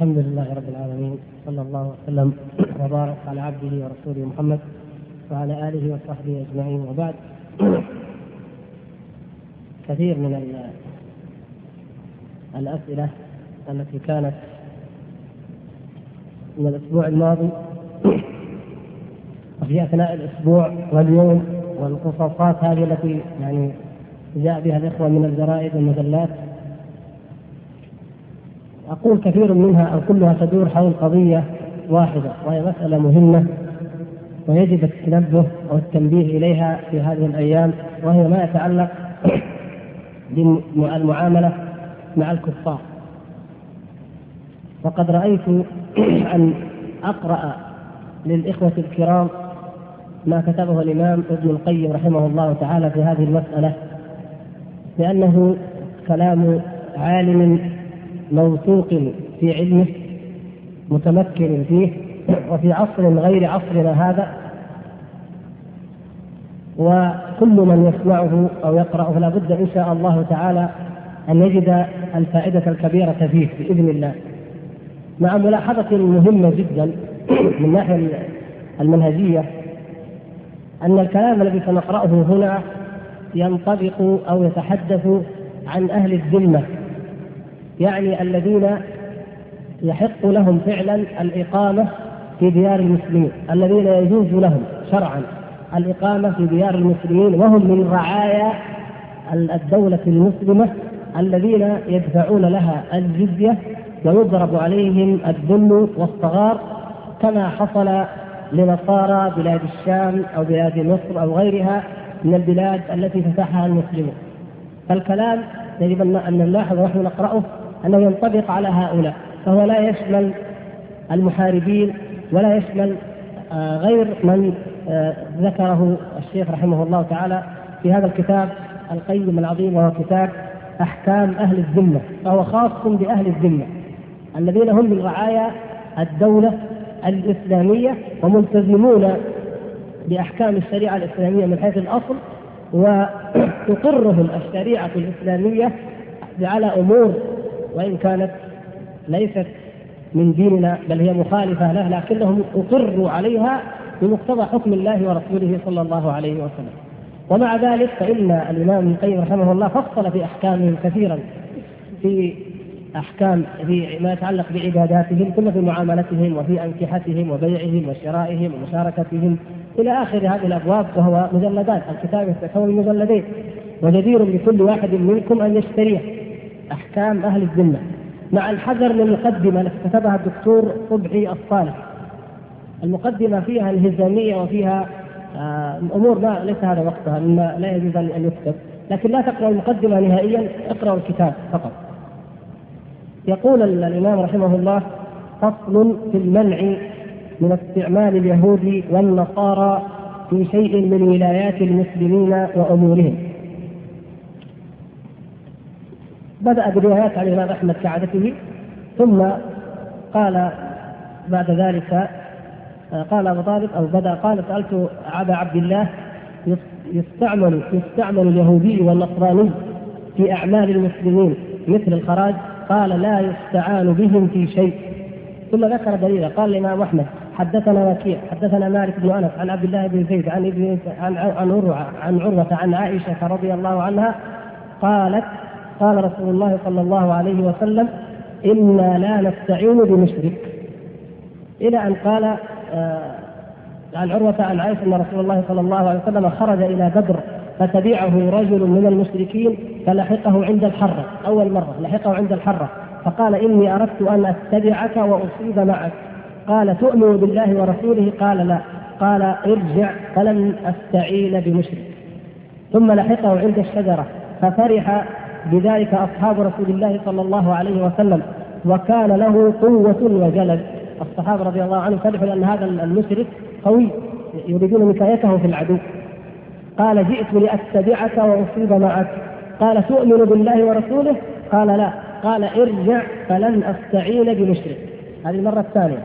الحمد لله رب العالمين صلى الله وسلم وبارك على عبده ورسوله محمد وعلى آله وصحبه أجمعين وبعد. كثير من الأسئلة التي كانت من الأسبوع الماضي وفي أثناء الأسبوع واليوم والقصاصات هذه التي يعني جاء بها الإخوة من الجرائد والمجلات أقول كثير منها أو كلها تدور حول قضية واحدة وهي مسألة مهمة ويجب التنبه أو التنبيه إليها في هذه الأيام وهي ما يتعلق بالمعاملة مع الكفار. وقد رأيت أن أقرأ للإخوة الكرام ما كتبه الإمام ابن القيم رحمه الله تعالى في هذه المسألة لأنه كلام عالم موثوق في علمه متمكن فيه وفي عصر غير عصرنا هذا. وكل من يسمعه أو يقرأه لا بد إن شاء الله تعالى أن يجد الفائدة الكبيرة فيه بإذن الله. مع ملاحظة مهمة جدا من الناحيه المنهجية أن الكلام الذي سنقرأه هنا ينطبق أو يتحدث عن أهل الذمة. يعني الذين يحق لهم فعلا الإقامة في ديار المسلمين الذين يجوز لهم شرعا الإقامة في ديار المسلمين وهم من رعايا الدولة المسلمة الذين يدفعون لها الجزية ويضرب عليهم الذل والصغار كما حصل لنصارى بلاد الشام أو بلاد مصر أو غيرها من البلاد التي فتحها المسلمون. فالكلام يجب أن نلاحظ ونحن نقرأه أنه ينطبق على هؤلاء فهو لا يشمل المحاربين ولا يشمل آه، غير من آه، ذكره الشيخ رحمه الله تعالى في هذا الكتاب القيم العظيم وهو كتاب أحكام أهل الذمة فهو خاص بأهل الذمة الذين هم من رعايا الدولة الإسلامية وملتزمون بأحكام الشريعة الإسلامية من حيث الأصل وتقرهم الشريعة الإسلامية على أمور وإن كانت ليست من ديننا بل هي مخالفة له لكنهم أقروا عليها بمقتضى حكم الله ورسوله صلى الله عليه وسلم. ومع ذلك فإن الإمام ابن القيم رحمه الله فصل في أحكامهم كثيرا في أحكام في ما يتعلق بعباداتهم ثم في معاملتهم وفي أنكحتهم وبيعهم وشرائهم ومشاركتهم إلى آخر هذه الأبواب وهو مجلدات. الكتاب يتكون مجلدين وجدير بكل واحد منكم أن يشتريه. أحكام أهل الذمه مع الحذر من المقدمه التي كتبها الدكتور صبحي الصالح. المقدمة فيها انهزاميه وفيها آه، أمور لا ليس هذا وقتها مما لا يجوز ان يكتب. لكن لا تقرأ المقدمة نهائيا اقرأ الكتاب فقط. يقول الإمام رحمه الله فصل في المنع من استعمال اليهود والنصارى في شيء من ولايات المسلمين وأمورهم. بدأ بروايات عن الإمام أحمد كعادته ثم قال بعد ذلك قال أبو طالب أو بدأ قال سألت أبا عبد الله يستعمل يستعمل اليهودي والنصراني في أعمال المسلمين مثل الخراج؟ قال لا يستعان بهم في شيء. ثم ذكر دليلا قال الإمام أحمد حدثنا وكيع حدثنا مالك بن أنس عن عبد الله بن زيد عن ابن عن عن عروة عن عروة عن عائشة رضي الله عنها قالت قال رسول الله صلى الله عليه وسلم إنا لا نستعين بمشرك. إلى أن قال آه عن عروة عن عائشة أن رسول الله صلى الله عليه وسلم خرج إلى بدر فتبعه رجل من المشركين فلحقه عند الحرة أول مرة لحقه عند الحرة فقال إني أردت أن أتبعك وأصيب معك. قال تؤمن بالله ورسوله؟ قال لا. قال ارجع فلن أستعين بمشرك. ثم لحقه عند الشجرة ففرح بذلك أصحاب رسول الله صلى الله عليه وسلم وكان له قوة وجلد. الصحابة رضي الله عنهم فرحوا لأن هذا المشرك قوي يريدون نكايته في العدو. قال جئت لأتبعك وأصيب معك. قال تؤمن بالله ورسوله؟ قال لا. قال ارجع فلن أستعين بمشرك. هذه المرة الثانية.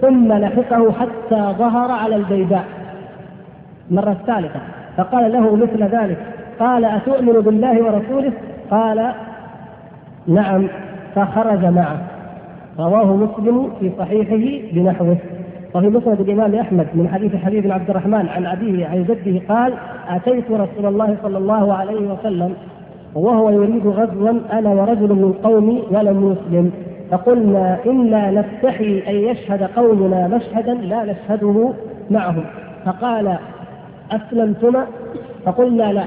ثم لحقه حتى ظهر على البيداء. المرة الثالثة فقال له مثل ذلك قال أتؤمن بالله ورسوله؟ قال نعم فخرج معه. رواه مسلم في صحيحه بنحوه. وفي مسند الإمام أحمد من حديث حبيب بن عبد الرحمن عن أبيه عن جده قال أتيت رسول الله صلى الله عليه وسلم وهو يريد غزوا أنا ورجل من قومي ولم يسلم. فقلنا إنا نستحي أن يشهد قومنا مشهدا لا نشهده معهم. فقال أسلمتما؟ فقلنا لا.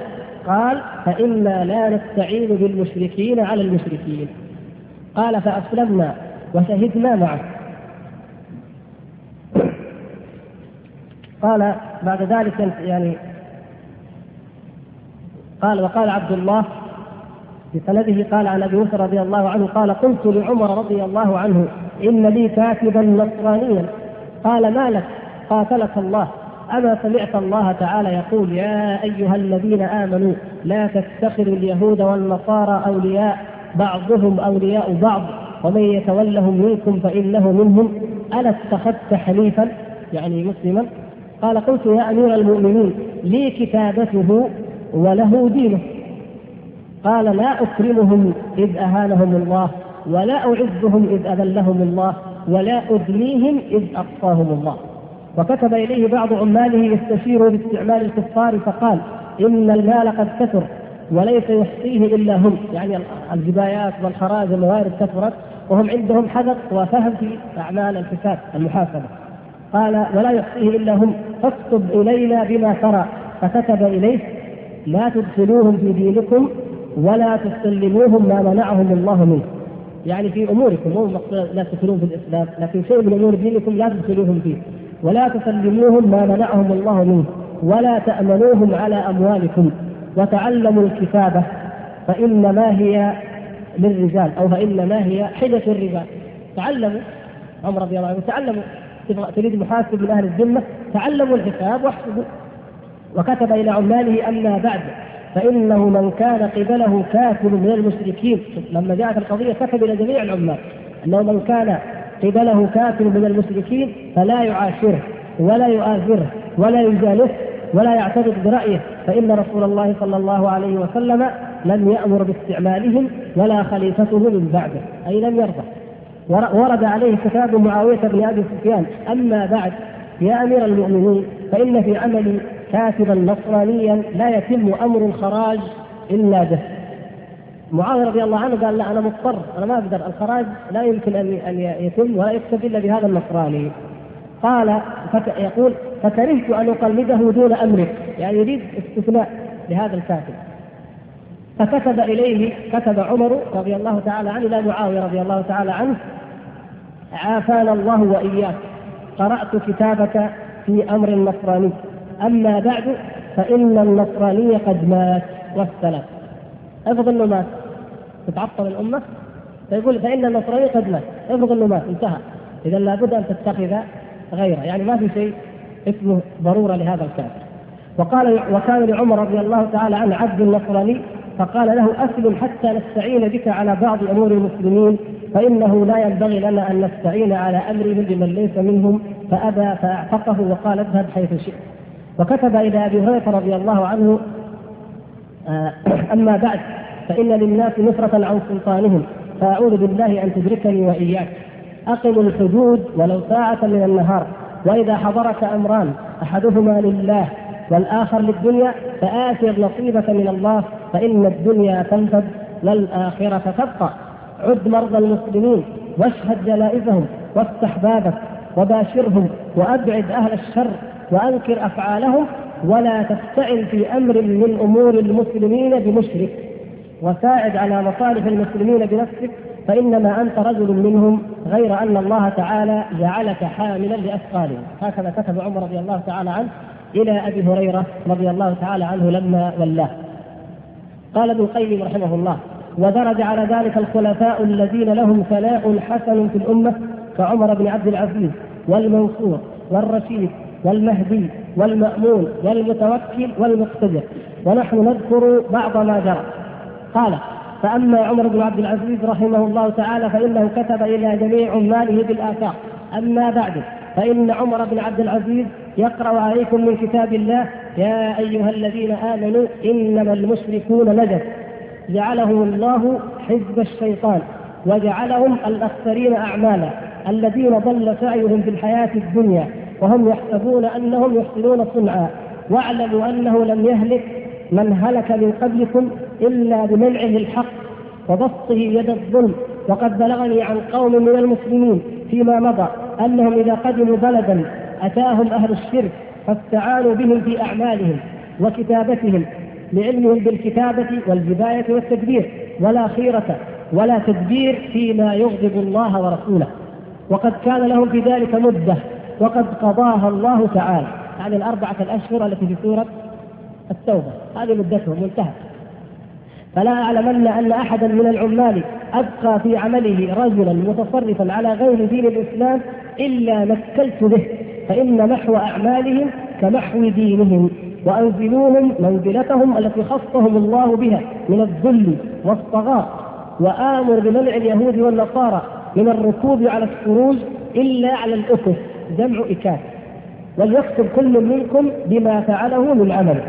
قال فإنا لا نستعين بالمشركين على المشركين. قال فأسلمنا وشهدنا معه. قال بعد ذلك يعني قال وقال عبد الله بسنده قال عن أبي موسى رضي الله عنه قال قلت لعمر رضي الله عنه إن لي كاتبا نصرانيا. قال ما لك؟ قاتلك الله. أما سمعت الله تعالى يقول يا أيها الذين آمنوا لا تتخذوا اليهود والنصارى أولياء بعضهم أولياء بعض ومن يتولهم منكم فإنه منهم ألا اتخذت حليفا يعني مسلما؟ قال قلت يا أمير المؤمنين لي كتابته وله دينه. قال لا أكرمهم إذ أهانهم الله ولا أعزهم إذ أذلهم الله ولا أدنيهم إذ أقصاهم الله. وكتب إليه بعض عماله يستشير باستعمال الكفار فقال إن المال قد كثر وليس يحصيه إلا هم. يعني الجبايات والخراج والموارد كثرت وهم عندهم حذق وفهم في أعمال الحساب المحاسبة. قال ولا يحصيه إلا هم. فاكتب إلينا بما ترى. فكتب إليه لا تدخلوهم في دينكم ولا تسلموهم ما منعهم الله منه. يعني في أموركم مو لا تدخلون في الإسلام لكن شيء من أمور دينكم لا تدخلوهم فيه. ولا تسلموهم ما منعهم الله منه ولا تأمنوهم على أموالكم وتعلموا الكتابة فإنما هي للرجال أو فإنما هي حدث الرجال. تعلموا عمر رضي الله عنه تعلموا. تريد محاسب من أهل الذمة تعلموا الحساب واحسبوا. وكتب إلى عماله أما بعد فإنه من كان قبله كافر من المشركين. لما جاءت القضية كتب إلى جميع العمال أنه من كان قبله كافر من المشركين فلا يعاشره ولا يؤازره ولا يجالسه ولا يعترض برأيه فإن رسول الله صلى الله عليه وسلم لم يأمر باستعمالهم ولا خليفته من بعده أي لم يرضى. ورد عليه كتاب معاوية بن أبي سفيان أما بعد يا أمير المؤمنين فإن في عملي كاتبا نصرانيا لا يتم أمر الخراج إلا به. معاوية رضي الله عنه قال لا أنا مضطر أنا ما أقدر الخراج لا يمكن أن أن يتم ولا يكتب الا بهذا النصراني. قال يقول فكرهت أن أقلده دون امرك يعني يريد استثناء لهذا الكاتب. فكتب إليه كتب عمر رضي الله تعالى عنه إلى معاوية رضي الله تعالى عنه عافانا الله وإياك قرأت كتابك في أمر النصراني أما بعد فإن النصراني قد مات. والسلام. افرض انه مات تتعطل الأمة فيقول فإن النصراني قد مات افرض إنه مات انتهى. اذا لابد أن تتخذ غيره. يعني ما في شيء اسمه ضرورة لهذا الكافر. وقال وكان لعمر رضي الله تعالى عنه عبد نصراني فقال له أسلم حتى نستعين بك على بعض أمور المسلمين فإنه لا ينبغي لنا أن نستعين على أمرهم بمن ليس منهم فأبى فأعتقه وقال اذهب حيث شئت. وكتب إلى أبي هريرة رضي الله عنه آه، أما بعد فإن للناس نفرة عن سلطانهم فأعوذ بالله أن تدركني وإياك. أقم الحدود ولو ساعة من النهار وإذا حضرك أمران أحدهما لله والآخر للدنيا فآثر نصيبك من الله فإن الدنيا تنفد والآخرة تبقى. عد مرضى المسلمين واشهد جنائزهم وافتح بابك وباشرهم وأبعد أهل الشر وأنكر أفعالهم ولا تستعن في أمر من أمور المسلمين بمشرك. وساعد على مصالح المسلمين بنفسك فإنما أنت رجل منهم غير أن الله تعالى جعلك حاملا لأثقالهم. هكذا كتب عمر رضي الله تعالى عنه إلى أبي هريرة رضي الله تعالى عنه لما ولاه. قال ابن القيم رحمه الله ودرج على ذلك الخلفاء الذين لهم ثناء حسن في الأمة كعمر بن عبد العزيز والمنصور والرشيد والمهدي والمأمون والمتوكل والمقتدر. ونحن نذكر بعض ما جرى. قال فأما عمر بن عبد العزيز رحمه الله تعالى فإنه كتب إلى جميع عماله بالآفاق أما بعد فإن عمر بن عبد العزيز يقرأ عليكم من كتاب الله يا أيها الذين آمنوا إنما المشركون نجس. جعلهم الله حزب الشيطان وجعلهم الأخسرين أعمالا الذين ضل سعيهم في الحياة الدنيا وهم يحسبون أنهم يحسنون صنعا. واعلموا أنه لم يهلك من هلك من قبلكم إلا بمنعه الحق وبسطه يد الظلم. وقد بلغني عن قوم من المسلمين فيما مضى أنهم إذا قدموا بلدا أتاهم أهل الشرك فاستعانوا بهم في أعمالهم وكتابتهم لعلمهم بالكتابة والجباية والتدبير. ولا خيرة ولا تدبير فيما يغضب الله ورسوله. وقد كان لهم في ذلك مدة. وقد قضاها الله تعالى. هذه الأربعة الأشهر التي في سورة التوبة. هذه مدتهم منتهى فلا أعلمن أن أحدا من العمال أبقى في عمله رجلا متصرفا على غير دين الإسلام إلا نكلت به فإن محو أعمالهم كمحو دينهم وأنزلوهم منزلتهم التي خصهم الله بها من الذل والصغار وآمر بمنع اليهود والنصارى من الركوب على السروج إلا على الأسس جمع إكاس. وليكتب كل منكم بما فعله من عمل.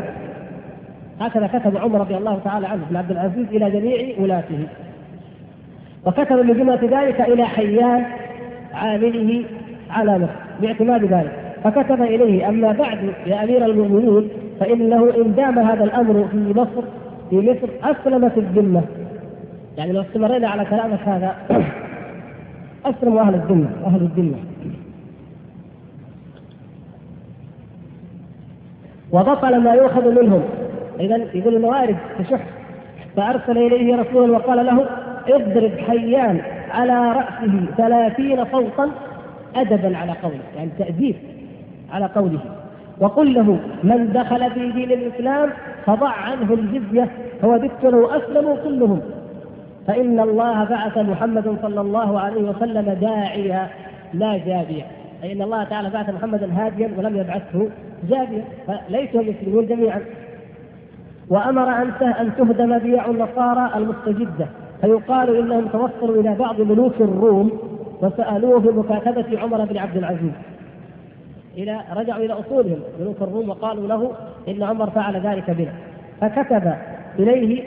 هكذا كتب عمر رضي الله تعالى عنه بن عبد العزيز إلى جميع ولاته. وكتب من ذلك إلى حيان عامله على مصر باعتماد ذلك. فكتب إليه أما بعد يا أمير المؤمنين فإنه إن دام هذا الأمر في مصر في مصر أسلمت الذمة. يعني لو استمرينا على كلامك هذا أسلموا أهل الذمة أهل الذمة. وبطل ما يؤخذ منهم. اذا يقول الموارد تشح فأرسل إليه رسولا وقال له اضرب حيان على رأسه ثلاثين صوتا أدبا على قوله يعني تأديب على قوله. وقل له من دخل في دين الإسلام فضع عنه الجزية فوددت لو اسلموا كلهم. فإن الله بعث محمدا صلى الله عليه وسلم داعيا لا جابيا. اي ان الله تعالى بعث محمدا هاديا ولم يبعثه جابيا فليسوا مسلمون جميعا. وأمر أن أن تهدم بيع النصارى المستجدة. فيقال إنهم توصلوا إلى بعض ملوك الروم وسألوه في مكاتبة عمر بن عبد العزيز. إلى رجعوا إلى أصولهم ملوك الروم وقالوا له إن عمر فعل ذلك بنا. فكتب إليه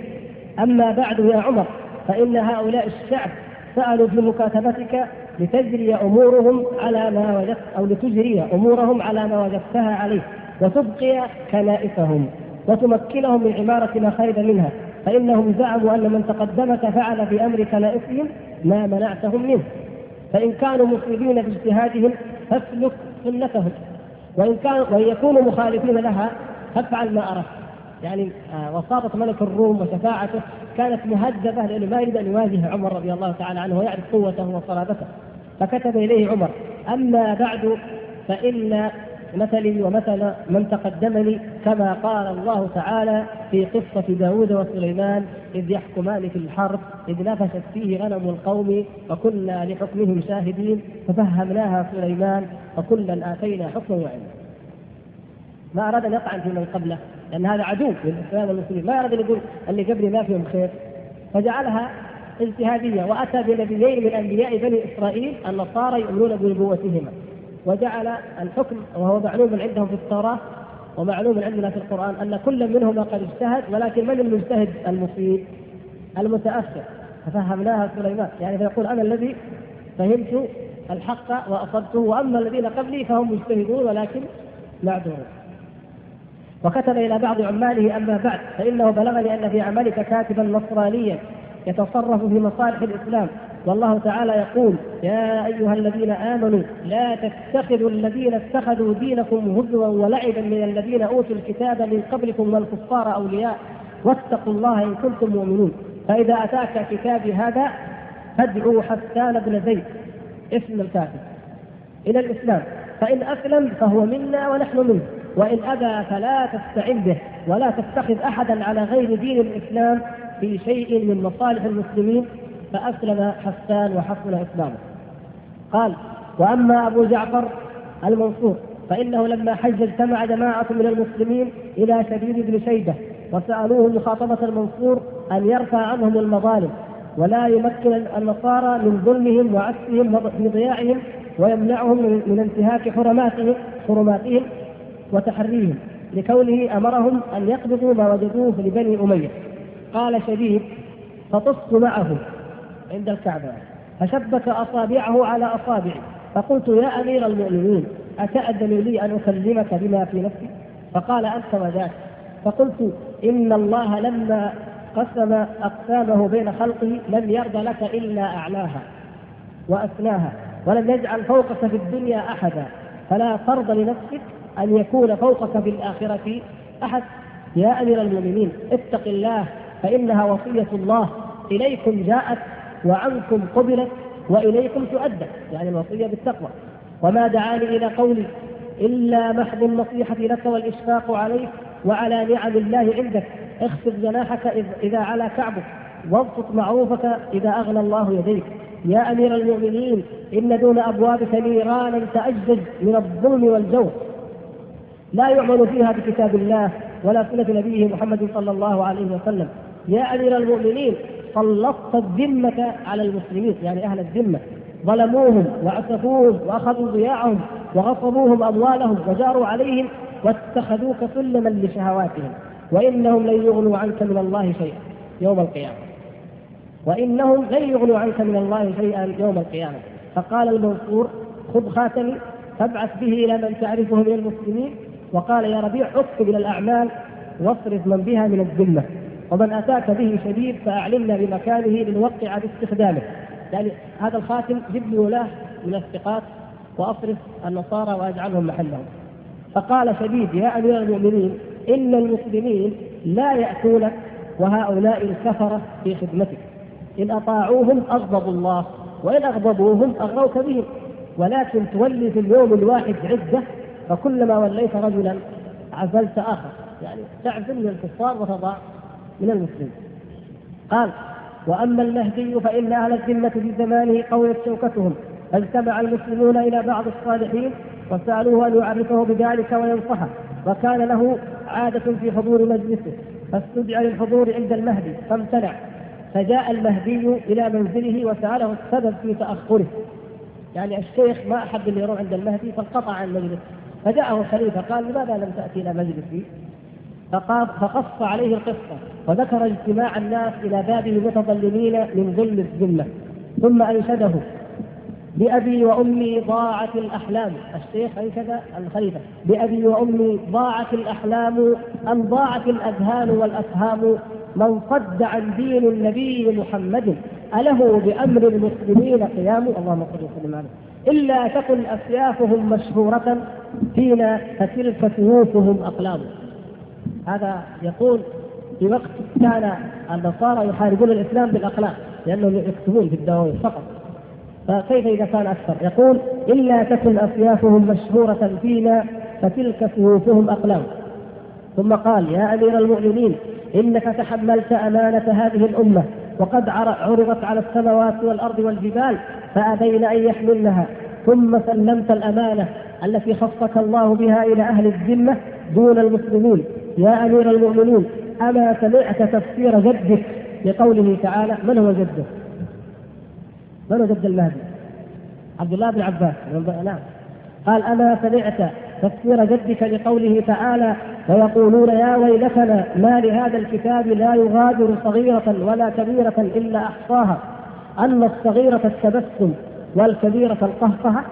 أما بعد يا عمر فإن هؤلاء الشعب سألوا في مكاتبتك لتجري أمورهم على ما وجدت أو لتجري أمورهم على ما وجدتها عليه وتبقي كنائسهم. وتمكنهم من عمارة ما خرج منها فإنهم زعموا أن من تقدمك فعل في أمر كنائسهم ما منعتهم منه. فإن كانوا مصيبين في اجتهادهم فاسلك سنتهم. وإن كانوا وإن يكونوا مخالفين لها فافعل ما أردت. يعني وساطة ملك الروم وشفاعته كانت مهددة لأنه ما يريد أن يواجه عمر رضي الله تعالى عنه ويعرف قوته وصلابته. فكتب إليه عمر أما بعد فإن مثلي ومثل من تقدمني كما قال الله تعالى في قصة داود وسليمان إذ يحكمان في الحرب إذ نفشت فيه غنم القوم وكنا لحكمهم شاهدين ففهمناها سليمان وكلا آتينا حكما وعلما ما أراد أن يطعن في من قبله لأن هذا عدو للإسلام والمسلمين ما أراد أن يقول اللي قبلي ما فيهم خير. فجعلها اجتهادية وأتى بنبيين من أنبياء بني إسرائيل النصارى يؤمنون بنبوتهما. وجعل الحكم وهو معلوم عندهم في التوراة ومعلوم عندنا في القرآن أن كل منهما قد اجتهد ولكن من المجتهد؟ المصيب؟ المتأخر. ففهمناها سليمان. يعني فيقول أنا الذي فهمت الحق وأصبته وأما الذين قبلي فهم مجتهدون ولكن معذورون. وكتب إلى بعض عماله أما بعد فإنه بلغني أن في عملك كاتبا نصرانيا يتصرف في مصالح الإسلام. والله تعالى يقول يا أيها الذين آمنوا لا تتخذوا الذين اتخذوا دينكم هزوا ولعبا من الذين أوتوا الكتاب من قبلكم والكفار أولياء واتقوا الله إن كنتم مؤمنين. فإذا أتاك كتابي هذا فادعوا حسان بن زيد. اسم الكاتب إلى الإسلام. فإن أسلم فهو منا ونحن منه. وإن أبى فلا تستعن به. ولا تتخذ أحدا على غير دين الإسلام في شيء من مصالح المسلمين. فأسلم حسان وحسن إسلامه. قال وأما أبو جعفر المنصور فإنه لما حج اجتمع جماعة من المسلمين إلى شديد بن شيبة وسألوه مخاطبة المنصور أن يرفع عنهم المظالم ولا يمكن النصارى من ظلمهم وعكسهم في ضياعهم ويمنعهم من انتهاك حرماتهم حرماتهم وتحريهم لكونه أمرهم أن يقبضوا ما وجدوه لبني أمية. قال شديد فطفت معه عند الكعبة فشبك أصابعه على أصابعي فقلت يا أمير المؤمنين أتأذن لي أن أكلمك بما في نفسي؟ فقال أنت وذاك فقلت إن الله لما قسم أقسامه بين خلقه لم يرضى لك إلا أعلاها وأسناها ولم يجعل فوقك في الدنيا أحدا فلا ترضى لنفسك أن يكون فوقك في الآخرة أحد. يا أمير المؤمنين اتق الله فإنها وصية الله. إليكم جاءت وعنكم قبلت وإليكم تؤدى يعني الوصية بالتقوى. وما دعاني إلى قولي إلا محض النصيحة لك والإشفاق عليك وعلى نعم الله عندك. اخفض جناحك إذا على كعبك وابسط معروفك إذا أغنى الله يديك. يا أمير المؤمنين إن دون أبوابك نيرانا تأجج من الظلم والجور. لا يعمل فيها بكتاب الله ولا سنة نبيه محمد صلى الله عليه وسلم. يا أمير المؤمنين سلطت الذمة على المسلمين يعني أهل الذمة. ظلموهم وعسفوهم وأخذوا ضياعهم وغصبوهم أموالهم وجاروا عليهم واتخذوك سلما لشهواتهم. وإنهم لن يغنوا عنك من الله شيئا يوم القيامة. وإنهم لن يغنوا عنك من الله شيئا يوم القيامة. فقال المنصور خذ خاتمي فابعث به إلى من تعرفه من المسلمين. وقال يا ربيع اكتب إلى الأعمال واصرف من بها من الذمة. ومن أتاك به شديد فأعلمنا بمكانه لنوقع باستخدامه. يعني هذا الخاتم جب لي ولاه من الثقات وأصرف النصارى وأجعلهم محلهم. فقال شديد يا أمير المؤمنين إن المسلمين لا يأتونك وهؤلاء الكفرة في خدمتك. إن أطاعوهم أغضبوا الله وإن أغضبوهم أغروك بهم. ولكن تولي في اليوم الواحد عدة فكلما وليت رجلا عزلت آخر. يعني تعزل من الكفار وتضع من المسلمين قال وأما المهدي فإن أهل الذمة في زمانه قويت شوكتهم فاجتمع المسلمون إلى بعض الصالحين وسألوه أن يعرفه بذلك وينصحه وكان له عادة في حضور مجلسه فاستدعى للحضور عند المهدي فامتنع. فجاء المهدي إلى منزله وسأله السبب في تأخره. يعني الشيخ ما أحب ان يروح عند المهدي فانقطع عن المجلس فجاءه الخليفه قال لماذا لم تأتي إلى مجلسي؟ فقص عليه القصة وذكر اجتماع الناس إلى بابه متظلمين من ظل الذمة ثم انشده بأبي وأمي ضاعت الأحلام. الشيخ كذا؟ الخليفة بأبي وأمي ضاعت الأحلام أم ضاعت الأذهان والأفهام؟ من صد عن دين النبي محمد أله بأمر المسلمين قيام؟ اللهم صل وسلم عليه. إلا تكن أسيافهم مشهورة فينا فتلك سيوفهم أقلام. هذا يقول في وقت كان النصارى يحاربون الإسلام بالاقلام لأنهم يكتبون في الدواوين فقط. فكيف إذا كان أكثر؟ يقول إلا تكن اصيافهم مشهورة فينا فتلك سيوفهم أقلام. ثم قال يا أمير المؤمنين إنك تحملت أمانة هذه الأمة وقد عرضت على السماوات والأرض والجبال فأبين أن يحملنها. ثم سلمت الأمانة التي خصك الله بها إلى أهل الذمة دون المسلمين. يا امير المؤمنين أما سمعت تفسير جدك لقوله تعالى من هو جده؟ من هو جد المهدي؟ عبد الله بن عباس نعم قال أما سمعت تفسير جدك لقوله تعالى ويقولون يا ويلتنا ما لهذا الكتاب لا يغادر صغيرة ولا كبيرة إلا أحصاها أن الصغيرة التبسم والكبيرة القهقهة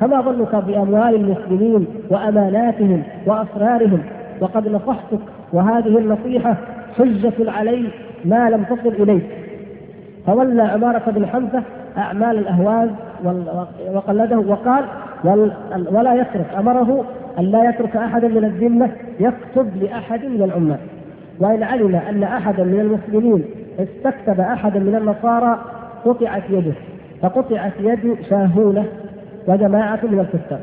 فما ظنك بأموال المسلمين وأماناتهم وأسرارهم وقد نصحتك وهذه النصيحة حجة علي ما لم تصل إليك. فولى عمارة بن حمزة أعمال الأهواز وقلده وقال ولا يترك أمره أن لا يترك أحدا من الذمة يكتب لأحد من العمال. وإن علم أن أحدا من المسلمين استكتب أحدا من النصارى قطعت يده فقطعت يد شاهونة وجماعة من الكتاب.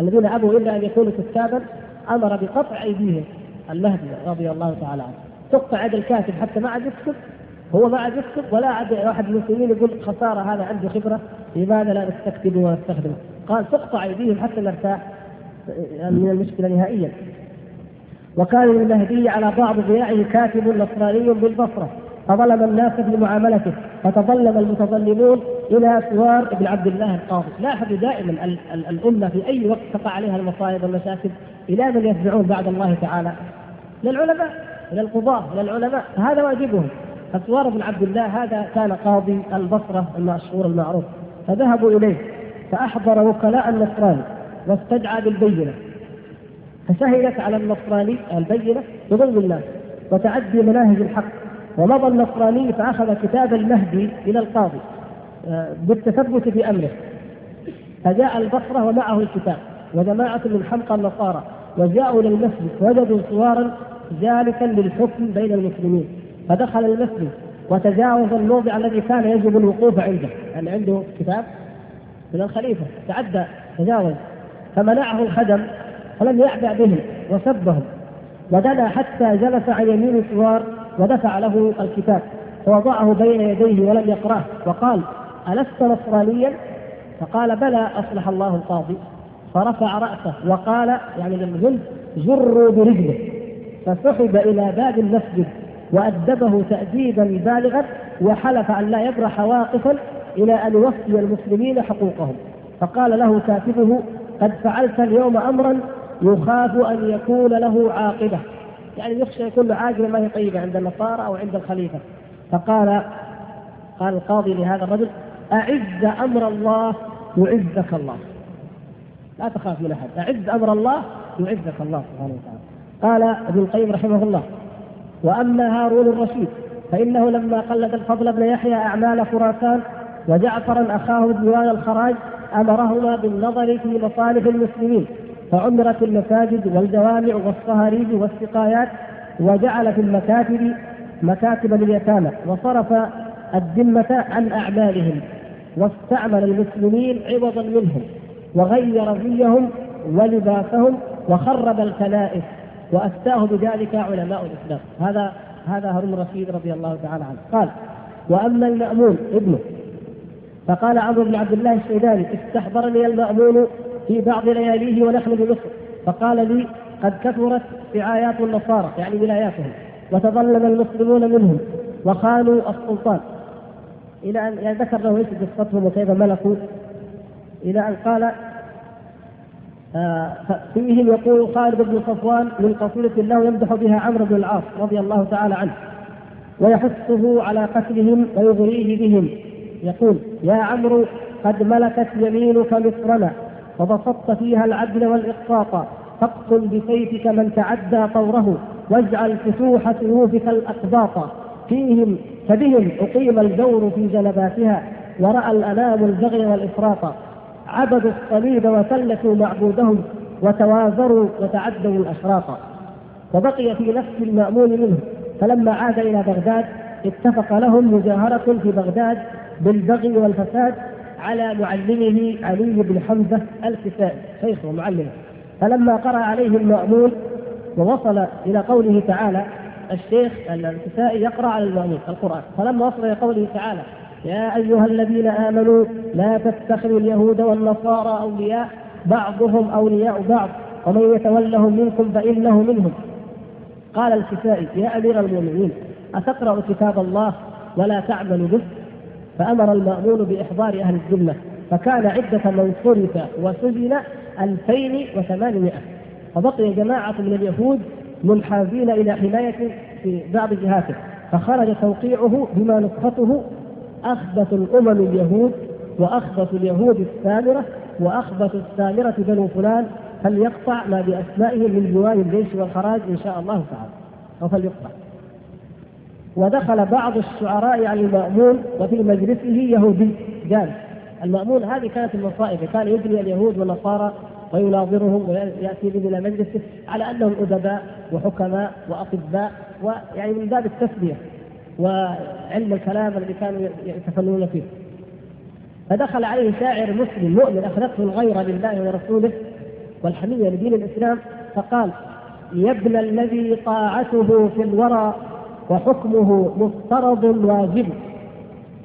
الذين أبوا إلا أن يكونوا كتابا أمر بقطع أيديهم. المهدي رضي الله تعالى عنه. تقطع يد الكاتب حتى ما عاد يكتب. هو ما عاد يكتب. ولا عاد واحد من المسلمين يقول خسارة هذا عنده خبرة. لماذا لا نستكتب ونستخدمه؟ قال تقطع أيديهم حتى نرتاح. من المشكلة نهائيا. وكان للمهدي على بعض ضياعه كاتب نصراني بالبصرة. فظلم الناس بمعاملته فتظلم المتظلمون إلى سوار بن عبد الله القاضي، لاحظوا دائما الأمة في أي وقت تقع عليها المصائب والمشاكل إلى من يرجعون بعد الله تعالى؟ إلى العلماء، إلى القضاة، إلى العلماء، هذا واجبهم. فسوار بن عبد الله هذا كان قاضي البصرة المشهور المعروف. فذهبوا إليه فأحضر وكلاء النصراني واستدعى بالبينة. فشهدت على النصراني البينة بظلم الناس وتعدي مناهج الحق. ومضى النصراني فأخذ كتاب المهدي إلى القاضي آه، بالتثبت في أمره. فجاء البصرة ومعه الكتاب وجماعة من حمقى النصارى وجاءوا إلى المسجد وجدوا صوارا جالسا للحكم بين المسلمين. فدخل المسجد وتجاوز الموضع الذي كان يجب الوقوف عنده يعني عنده كتاب من الخليفة. تعدى تجاوز. فمنعه الخدم فلم يعبأ بهم وسبهم. ودنا حتى جلس عن يمين الثوار ودفع له الكتاب فوضعه بين يديه ولم يقرأه وقال ألست نصرانيا؟ فقال بلى أصلح الله القاضي. فرفع رأسه وقال يعني للجند جروا برجله. فسحب إلى باب المسجد وأدبه تأديبا بالغا وحلف أن لا يبرح واقفا إلى أن يوفي المسلمين حقوقهم. فقال له كاتبه قد فعلت اليوم أمرا يخاف أن يكون له عاقبة. يعني يخشى يكون عاقبة ما هي طيبة عند النصارى أو عند الخليفة. فقال قال القاضي لهذا الرجل أعز أمر الله يعزك الله. لا تخاف من أحد. أعز أمر الله يعزك الله سبحانه وتعالى. قال ابن القيم رحمه الله وأما هارون الرشيد فإنه لما قلد الفضل بن يحيى أعمال خراسان وجعفرا أخاه بديوان الخراج أمرهما بالنظر في مصالح المسلمين. فعمرت المساجد والجوامع والصهاريج والسقايات وجعل في المكاتب مكاتب لليتامى وصرف الذمة عن أعمالهم واستعمل المسلمين عوضا منهم وغير زيهم ولباسهم وخرب الكنائس وأفتاه بذلك علماء الإسلام. هذا هذا هارون الرشيد رضي الله تعالى عنه. قال وأما المأمون ابنه. فقال عمرو بن عبد الله الشيباني استحضرني المأمون في بعض لياليه ونحن بمصر فقال لي قد كثرت رعايات النصارى يعني ولاياتهم وتظلم المسلمون منهم وخانوا السلطان. إلى ان يعني ذكر له إيش قصتهم وكيف ملكوا. إلى أن قال آه، فيهم يقول خالد بن صفوان من قصيدة له يمدح بها عمرو بن العاص رضي الله تعالى عنه ويحثه على قتلهم ويغريه بهم. يقول يا عمرو قد ملكت يمينك مصرنا وبسطت فيها العدل والإقساط. فاقتل بسيفك من تعدى طوره واجعل فتوح سيوفك الأقباط. فيهم فبهم أقيم الجور في جنباتها ورأى الأنام البغي والإفراط. عبدوا الصليب وسلكوا معبودهم وتوازروا وتعدوا الأشراط. وبقي في نفس المأمون منه. فلما عاد إلى بغداد اتفق لهم مجاهرة في بغداد بالبغي والفساد على معلمه علي بن حمزة الكسائي شيخه ومعلمه فلما قرأ عليه المأمون ووصل إلى قوله تعالى الشيخ الكسائي يقرأ على المأمون القرآن. فلما وصل إلى قوله تعالى يا أيها الذين آمنوا لا تتخذوا اليهود والنصارى أولياء بعضهم أولياء بعض ومن يتولهم منكم فإنه منهم. قال الكسائي يا أمير المؤمنين أتقرأ كتاب الله ولا تعمل به؟ فأمر المأمون بإحضار أهل الذمة فكان عدة من صرف وسجن 2800 فبقي جماعة من اليهود منحازين إلى حماية في بعض جهاته فخرج توقيعه بما نسخته أخبث الأمم اليهود وأخبث اليهود السامرة وأخبث السامرة بنو فلان فليقطع ما بأسمائهم من ديوان الجيش والخراج إن شاء الله تعالى أو فليقطع. ودخل بعض الشعراء على المأمون وفي مجلسه يهودي. جالس المأمون هذه كانت المصائب. كان يجري اليهود والنصارى ويناظرهم ويأتي بهم إلى مجلسه على أنهم أدباء وحكماء وأطباء ويعني من باب التسليه وعلم الكلام الذي كانوا يتفنون فيه. فدخل عليه شاعر مسلم مؤمن اخذته الغيره لله ورسوله والحمية لدين الإسلام فقال يا ابن الذي طاعته في الورى وحكمه مفترض واجب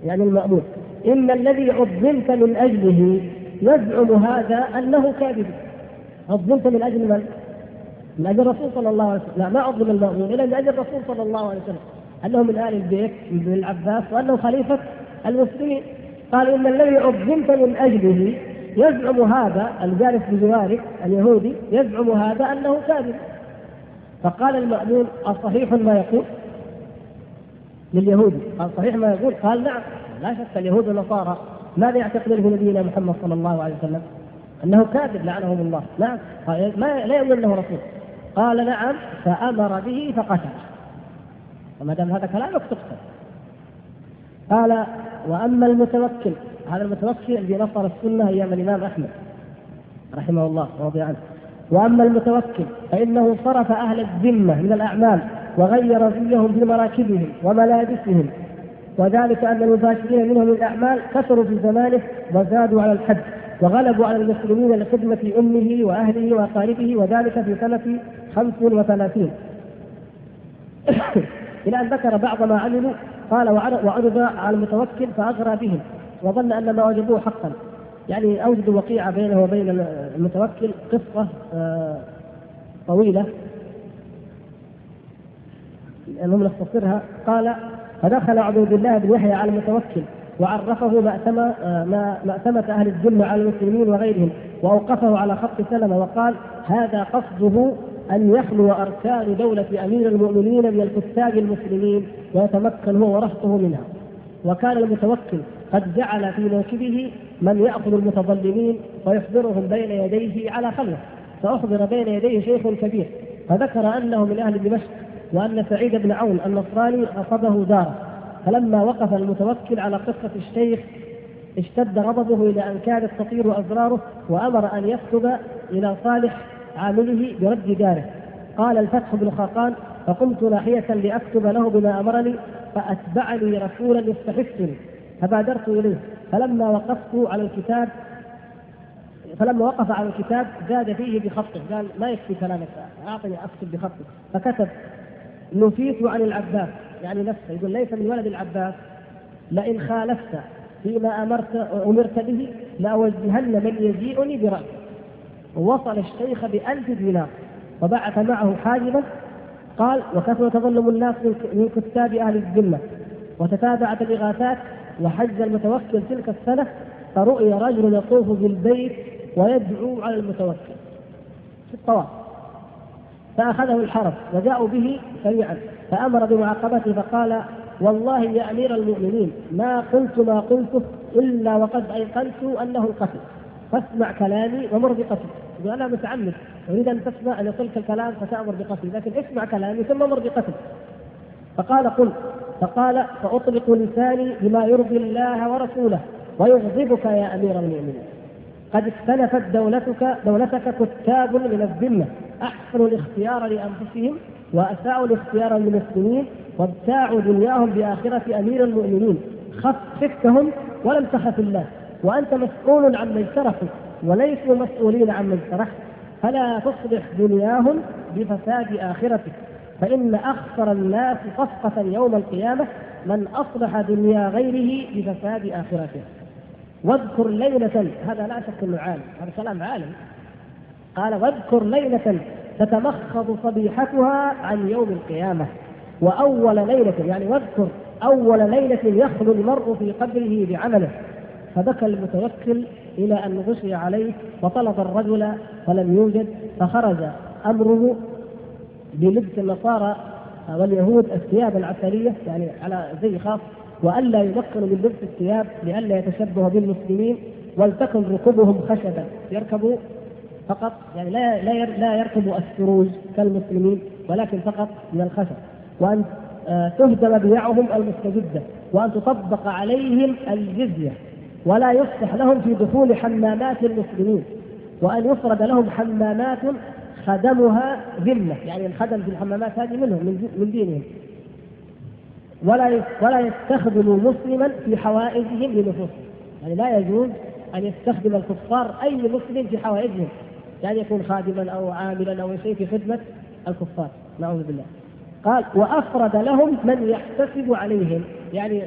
يعني المأمور. إن الذي عظمت من أجله يزعم هذا أنه كاذب. عظمت من أجل من؟ من أجل الرسول صلى الله عليه وسلم. لا ما عظم المأمون إلا من أجل الرسول صلى الله عليه وسلم. أنه من آل البيت من العباس وأنه خليفة المسلمين. قال إن الذي عظمت من أجله يزعم هذا الجالس بجوارك اليهودي يزعم هذا أنه كاذب. فقال المأمون أصحيح ما يقول؟ لليهود. قال صحيح ما يقول؟ قال نعم. لا شك اليهود والنصارى. ماذا يعتقدون في نبينا محمد صلى الله عليه وسلم؟ أنه كاذب لعنهم الله. نعم. ما لا يؤمن انه رسول. قال نعم فأمر به فقتل. وما دام هذا كلامك تقتل قال وأما المتوكل هذا المتوكل الذي نصر السنة أيام الإمام أحمد رحمه الله ورضي عنه. وأما المتوكل فإنه صرف أهل الذمة من الأعمال. وغير زيهم في مراكبهم وملابسهم. وذلك أن المباشرين منهم الأعمال كثروا في زمانه وزادوا على الحد وغلبوا على المسلمين لخدمة أمه وأهله وأقاربه وذلك في سنة خمس وثلاثين. إلى أن ذكر بعض ما عملوا قال وعرض على المتوكل فأغرى بهم وظن أن ما وجدوه حقا. يعني أوجدوا وقيعة بينه وبين المتوكل قصة آه، طويلة. لأنهم نختصرها قال فدخل عبد الله بن يحيى على المتوكل وعرفه مأتمة آه، مأتمة أهل الذمة على المسلمين وغيرهم وأوقفه على خط سلمة وقال هذا قصده أن يخلو أركان دولة أمير المؤمنين من الكتاب المسلمين ويتمكن هو ورهطه منها. وكان المتوكل قد جعل في موكبه من يأخذ المتظلمين ويحضرهم بين يديه على خلوة فأحضر بين يديه شيخ كبير فذكر أنه من أهل دمشق وأن سعيد بن عون النصراني أصابه دارة. فلما وقف المتوكل على قصة الشيخ اشتد غضبه إلى أن كادت تطير أزراره وأمر أن يكتب إلى صالح عامله برد داره قال الفتح بن خاقان فقمت ناحية لأكتب له بما أمرني فأتبعني رسولا يستحثني فبادرت إليه. فلما وقفت على الكتاب فلما وقف على الكتاب زاد فيه بخطه. قال ما يكفي كلامك أعطني أكتب بخطه. فكتب. نفيت عن العباس. يعني نفسه يقول ليس من ولد العباس. لئن خالفت فيما أمرت أمرت به لأوجهن من يجيئني براسه ووصل الشيخ بألف دينار. وبعث معه حاجبا. قال وكثر تظلم الناس من كتاب أهل الذمة. وتتابعت الاغاثات وحج المتوكل تلك السنة. فرؤي رجل يطوف بالبيت ويدعو على المتوكل. في الطواف. فأخذه الحرس وجاءوا به سريعا فأمر بمعاقبته فقال والله يا أمير المؤمنين ما قلت ما قلته إلا وقد أيقنت أنه القتل. فاسمع كلامي ومر بقتل. أنا متعمد أريد أن تسمع أن يقولك الكلام فتأمر بقتل لكن اسمع كلامي ثم مر بقتل. فقال قل. فقال فأطلق لساني بما يرضي الله ورسوله ويغضبك يا أمير المؤمنين. قد اختلفت دولتك دولتك كتاب من الذمة. أحسنوا الاختيار لأنفسهم وأساءوا الاختيار للمسلمين وابتاعوا دنياهم بآخرة أمير المؤمنين. خف خفتهم ولم تخف الله. وأنت مسؤول عما اجترحوا وليسوا مسؤولين عما اجترحت فلا تصلح دنياهم بفساد آخرتك. فإن أخسر الناس صفقة يوم القيامة من أصلح دنيا غيره بفساد آخرته. واذكر ليلة هذا لا شك إنه عالم هذا كلام عالم. قال واذكر ليلة تتمخض صبيحتها عن يوم القيامة وأول ليلة يعني واذكر أول ليلة يخلو المرء في قبره بعمله. فبكى المتوكل إلى أن غشي عليه وطلب الرجل فلم يوجد فخرج أمره بلبس النصارى واليهود الثياب العسلية يعني على زي خاص وألا يمكنوا من لبس الثياب لئلا يتشبهوا بالمسلمين ولتكن ركوبهم خشبا يركبوا فقط يعني لا لا لا يركبوا السروج كالمسلمين ولكن فقط من الخشب. وأن آه، تهدم بيعهم المستجدة وأن تطبق عليهم الجزية. ولا يفتح لهم في دخول حمامات المسلمين. وأن يفرد لهم حمامات خدمها ذمة. يعني الخدم في الحمامات هذه منهم من دينهم. ولا ولا يستخدموا مسلما في حوائجهم لنفوسهم. يعني لا يجوز أن يستخدم الكفار أي مسلم في حوائجهم. يعني يكون خادما أو عاملا أو شيء في خدمة الكفار. نعوذ بالله. قال وأفرد لهم من يحتسب عليهم. يعني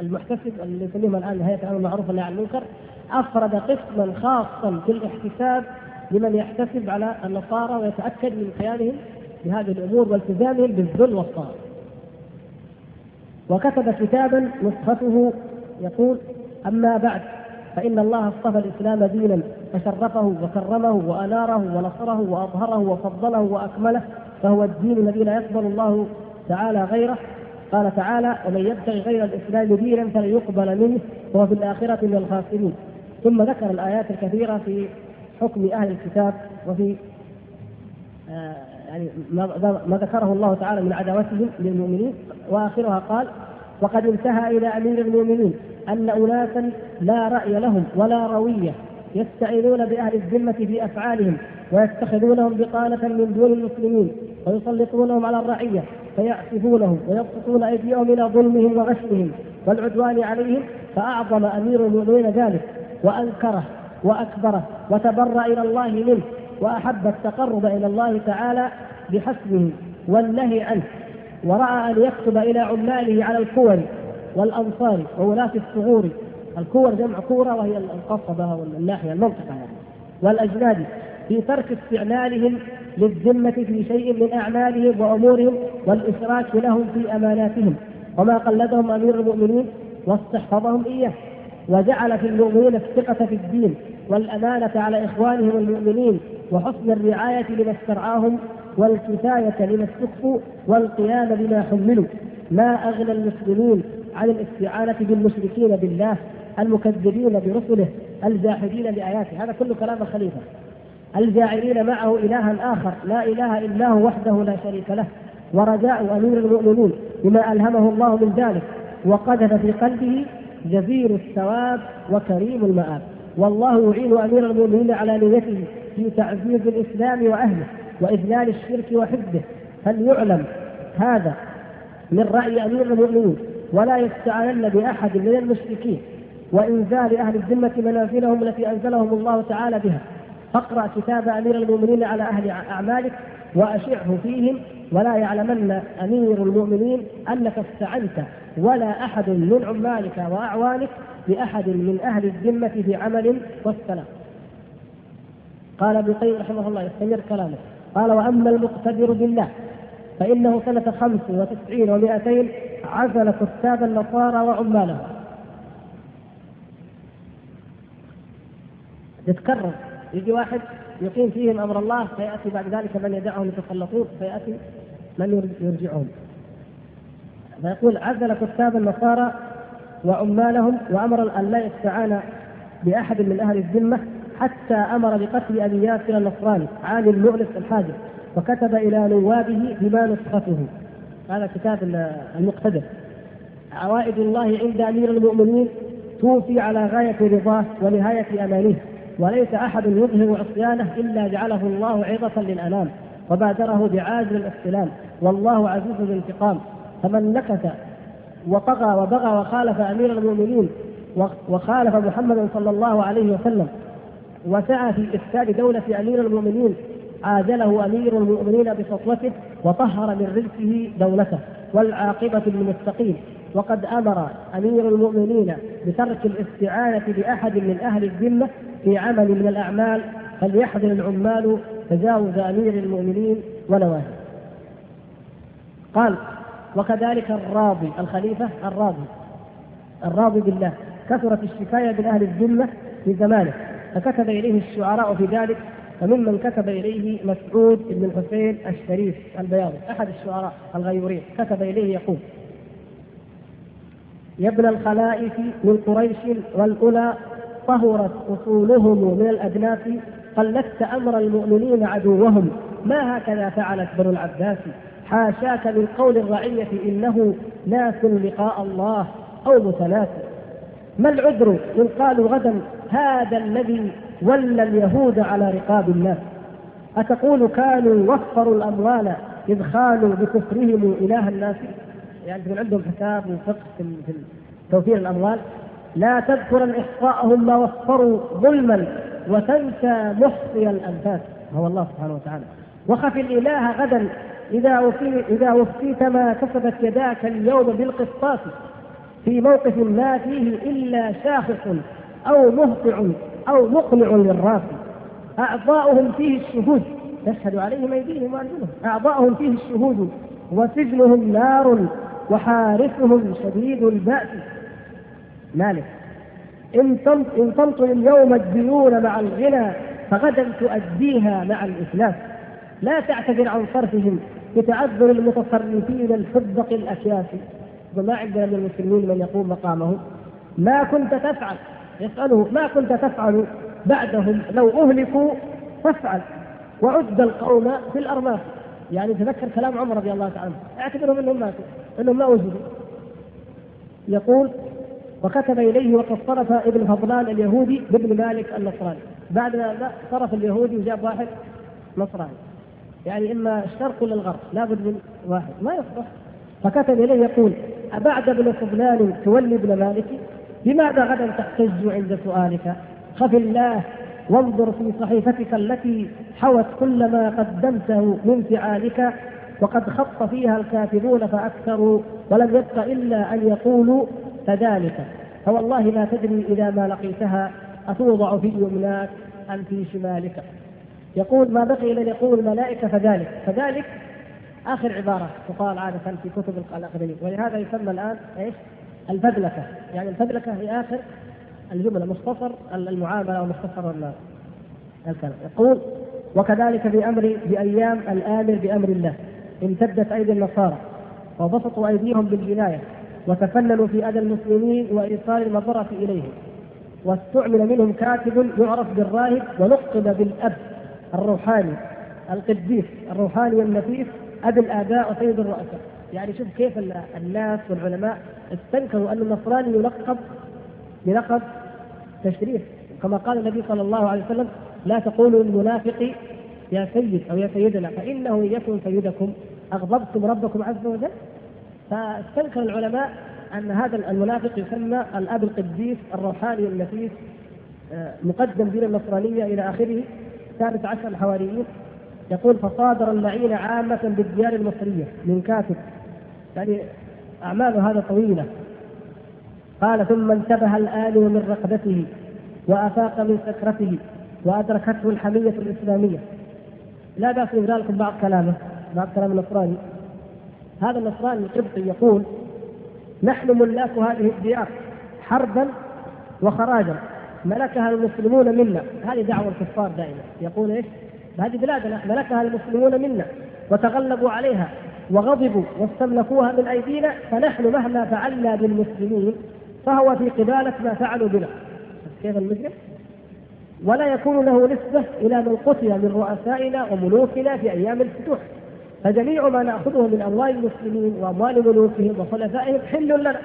المحتسب اللي يسميهم الآن هيئة الأمر المعروف والنهي عن المنكر أفرد قسما خاصا في الاحتساب لمن يحتسب على النصارى ويتأكد من قيامهم بهذه الأمور والتزامهم بالذل والطاعه. وكتب كتابا نسخته يقول أما بعد فإن الله اصطفى الإسلام دينا فشرفه وكرمه وأناره ونصره وأظهره وفضله وأكمله فهو الدين الذي لا يقبل الله تعالى غيره. قال تعالى ومن يبتغي غير الإسلام دينا فلن يقبل منه وهو في الآخرة من الخاسرين. ثم ذكر الآيات الكثيرة في حكم أهل الكتاب وفي آه يعني ما ذكره الله تعالى من عداوتهم للمؤمنين. وآخرها قال وقد انتهى إلى أمير المؤمنين أن أناسا لا رأي لهم ولا روية يستعينون بأهل الذمة في أفعالهم ويتخذونهم بطانة من دون المسلمين ويسلطونهم على الرعية فيعسفونهم ويبسطون أيديهم إلى ظلمهم وغشهم والعدوان عليهم. فأعظم أمير المؤمنين ذلك وأنكره وأكبره وتبرأ إلى الله منه. وأحب التقرب إلى الله تعالى بحسبه والنهي عنه ورأى أن يكتب إلى عماله على الكور والأنصار وولاة الثغور الكور جمع كورة وهي القصبة والناحية المنطقة يعني. والأجناد في ترك استعمالهم للذمة في شيء من أعمالهم وأمورهم والإشراك لهم في أماناتهم. وما قلدهم أمير المؤمنين واستحفظهم إياه. وجعل في المؤمنين الثقة في الدين. والأمانة على إخوانهم المؤمنين وحسن الرعاية لما استرعاهم والكفاية لما استخفوا والقيام بما حملوا. ما أغنى المسلمين عن الاستعانة بالمشركين بالله المكذبين برسله الجاحدين لآياته هذا كل كلام الخليفة الجاعلين معه إلها آخر لا إله إلا هو وحده لا شريك له. ورجاء أمير المؤمنين بما ألهمه الله من ذلك. وقذف في قلبه جزير الثواب وكريم المآب. والله يعين أمير المؤمنين على نيته في تعزيز الإسلام وأهله وإذلال الشرك وحفظه فليعلم هذا من رأي أمير المؤمنين ولا يستعانن بأحد من المشركين. وإنزال أهل الذمة منازلهم التي أنزلهم الله تعالى بها. فاقرأ كتاب أمير المؤمنين على أهل أعمالك وأشعه فيهم ولا يعلمن أمير المؤمنين أنك استعنت ولا أحد من عمالك وأعوانك بأحد من أهل الذمة في عمل والسلام. قال ابن القيم رحمه الله يستمر كلامه. قال وأما المقتدر بالله فإنه سنة خمس وتسعين ومائتين عزل كتاب النصارى وعمالهم تتكرر يجي واحد يقيم فيهم أمر الله فيأتي بعد ذلك من يدعهم يتسلطون فيأتي من يرجعهم فيقول عزل كتاب النصارى وعمالهم وأمر أن لا يستعان بأحد من أهل الذمة حتى أمر بقتل أبي ياسر النصراني عالي المؤلف الحاجب وكتب إلى نوابه بما نسخته. هذا كتاب المقتدر. عوائد الله عند أمير المؤمنين توفي على غاية رضاه ونهاية امانيه وليس أحد يظهر عصيانه إلا جعله الله عظه للأنام وبادره بعاجل الاستلام. والله عزيز الانتقام فمن نكث وطغى وبغى وخالف أمير المؤمنين وخالف محمدا صلى الله عليه وسلم. وسعى في إفساد دولة أمير المؤمنين عاجله أمير المؤمنين بسطوته وطهر من رزقه دولته. والعاقبة للمتقين. وقد أمر أمير المؤمنين بترك الاستعانة بأحد من أهل الذمة في عمل من الأعمال فليحذر العمال تجاوز أمير المؤمنين ونواهي. قال وكذلك الراضي الخليفة الراضي. الراضي بالله. كثرت الشكاية من أهل الذمة في زمانه. فكتب إليه الشعراء في ذلك فممن كتب إليه مسعود بن الحسين الشريف البياضي أحد الشعراء الغيورين. كتب إليه يقول يا ابن الخلائف من قريش والأولى طهرت أصولهم من الأدناس قلدت أمر المؤمنين عدوهم. ما هكذا فعلت بنو العباس؟ حاشاك من قول الرعية إنه ناس لقاء الله أو متناسي ما العذر إن قالوا غدا هذا الذي ولى اليهود على رقاب الناس أتقول كانوا وفروا الأموال إذ خالوا بكفرهم إله الناس؟ يعني يكون عندهم حساب وفقه في توفير الأموال. لا تذكر احصاءهم ما وفروا ظلما وتنسى محصي الأنفاس. هو الله سبحانه وتعالى. وخف الإله غدا إذا وفي إذا وفيت ما كسبت يداك اليوم بالقسطاس في موقف ما فيه إلا شاخص أو مهطع أو مقنع للراس. أعضاؤهم فيه الشهود. تشهد عليهم أيديهم وأرجلهم. أعضاؤهم فيه الشهود. وسجنهم نار وحارسهم شديد البأس. مالك. إن إن تمطل اليوم الديون مع الغنى فغدا تؤديها مع الإفلاس. لا تعتذر عن صرفهم. بتعذر المتصرفين الحدق الأكياس وما عندنا من المسلمين من يقوم مقامه ما كنت تفعل. يسأله ما كنت تفعل؟ بعدهم لو أهلكوا فافعل. وعد القوم في الأرماس يعني تذكر كلام عمر رضي الله تعالى عنه. اعتبرهم انهم ماتوا. إنهم ما وجدوا. يقول وكتب إليه وقد صرف ابن فضلان اليهودي بابن مالك النصراني. بعد ذا صرف اليهودي وجاب واحد نصراني. يعني إما الشرق ولا الغرب لابد من واحد. ما يصلح. فكتب إليه يقول أبعد ابن فضلان تولي ابن مالك؟ لماذا غدا تحتج عند سؤالك؟ خف الله وانظر في صحيفتك التي حوت كل ما قدمته من فعالك وقد خط فيها الكاتبون فأكثروا ولم يبق إلا أن يقولوا فذلك. فوالله لا تدري إذا ما لقيتها أتوضع في يمناك أم في شمالك. يقول ما بقي أن يقول الملائكة فذلك. فذلك آخر عبارة تقال عادة في كتب الأقدمين ولهذا يسمى الآن إيش؟ الفذلكة يعني الفذلكة هي آخر الجملة مختصر المعاملة أو مختصر الكلام. يقول وكذلك بأمر بأيام الآمر بأمر الله. امتدت أيدي النصارى وبسطوا أيديهم بالجناية وتفننوا في أذى المسلمين وإيصال المضرة إليهم. واستعمل منهم كاتب يعرف بالراهب ولقب بالأب. الروحاني القديس الروحاني النفيس أبي الآباء وسيد الرؤساء. يعني شوف كيف الناس والعلماء استنكروا أن النصراني يلقب بلقب تشريف. كما قال النبي صلى الله عليه وسلم لا تقولوا للمنافق يا سيد أو يا سيدنا فإنه يكن سيدكم. أغضبتم ربكم عز وجل. فاستنكر العلماء أن هذا المنافق يسمى الأب القديس الروحاني النفيس آه، مقدم دين النصرانية إلى آخره. ثالث عشر الحواريين يقول فصادر اللعين عامة بالديار المصرية من كاتب. يعني أعمال هذا طويلة. قال ثم انتبه الآن من رقبته وأفاق من سكرته وأدركته الحمية الإسلامية. لا بأس إقرأ لكم بعض كلامه بعض كلام النصراني. هذا النصراني القبطي يقول نحن ملاك هذه الديار حربا وخراجا. ملكها المسلمون منا. هذه دعوة الكفار دائما. يقول إيش؟ هذه بلادنا ملكها المسلمون منا. وتغلبوا عليها وغضبوا واستملكوها من أيدينا. فنحن مهما فعلنا بالمسلمين فهو في قبالة ما فعلوا بنا. كيف المجرم؟ ولا يكون له نسبة إلى من قتل من رؤسائنا وملوكنا في أيام الفتوح. فجميع ما نأخذه من أموال المسلمين وأموال ملوكهم وخلفائهم حل لنا.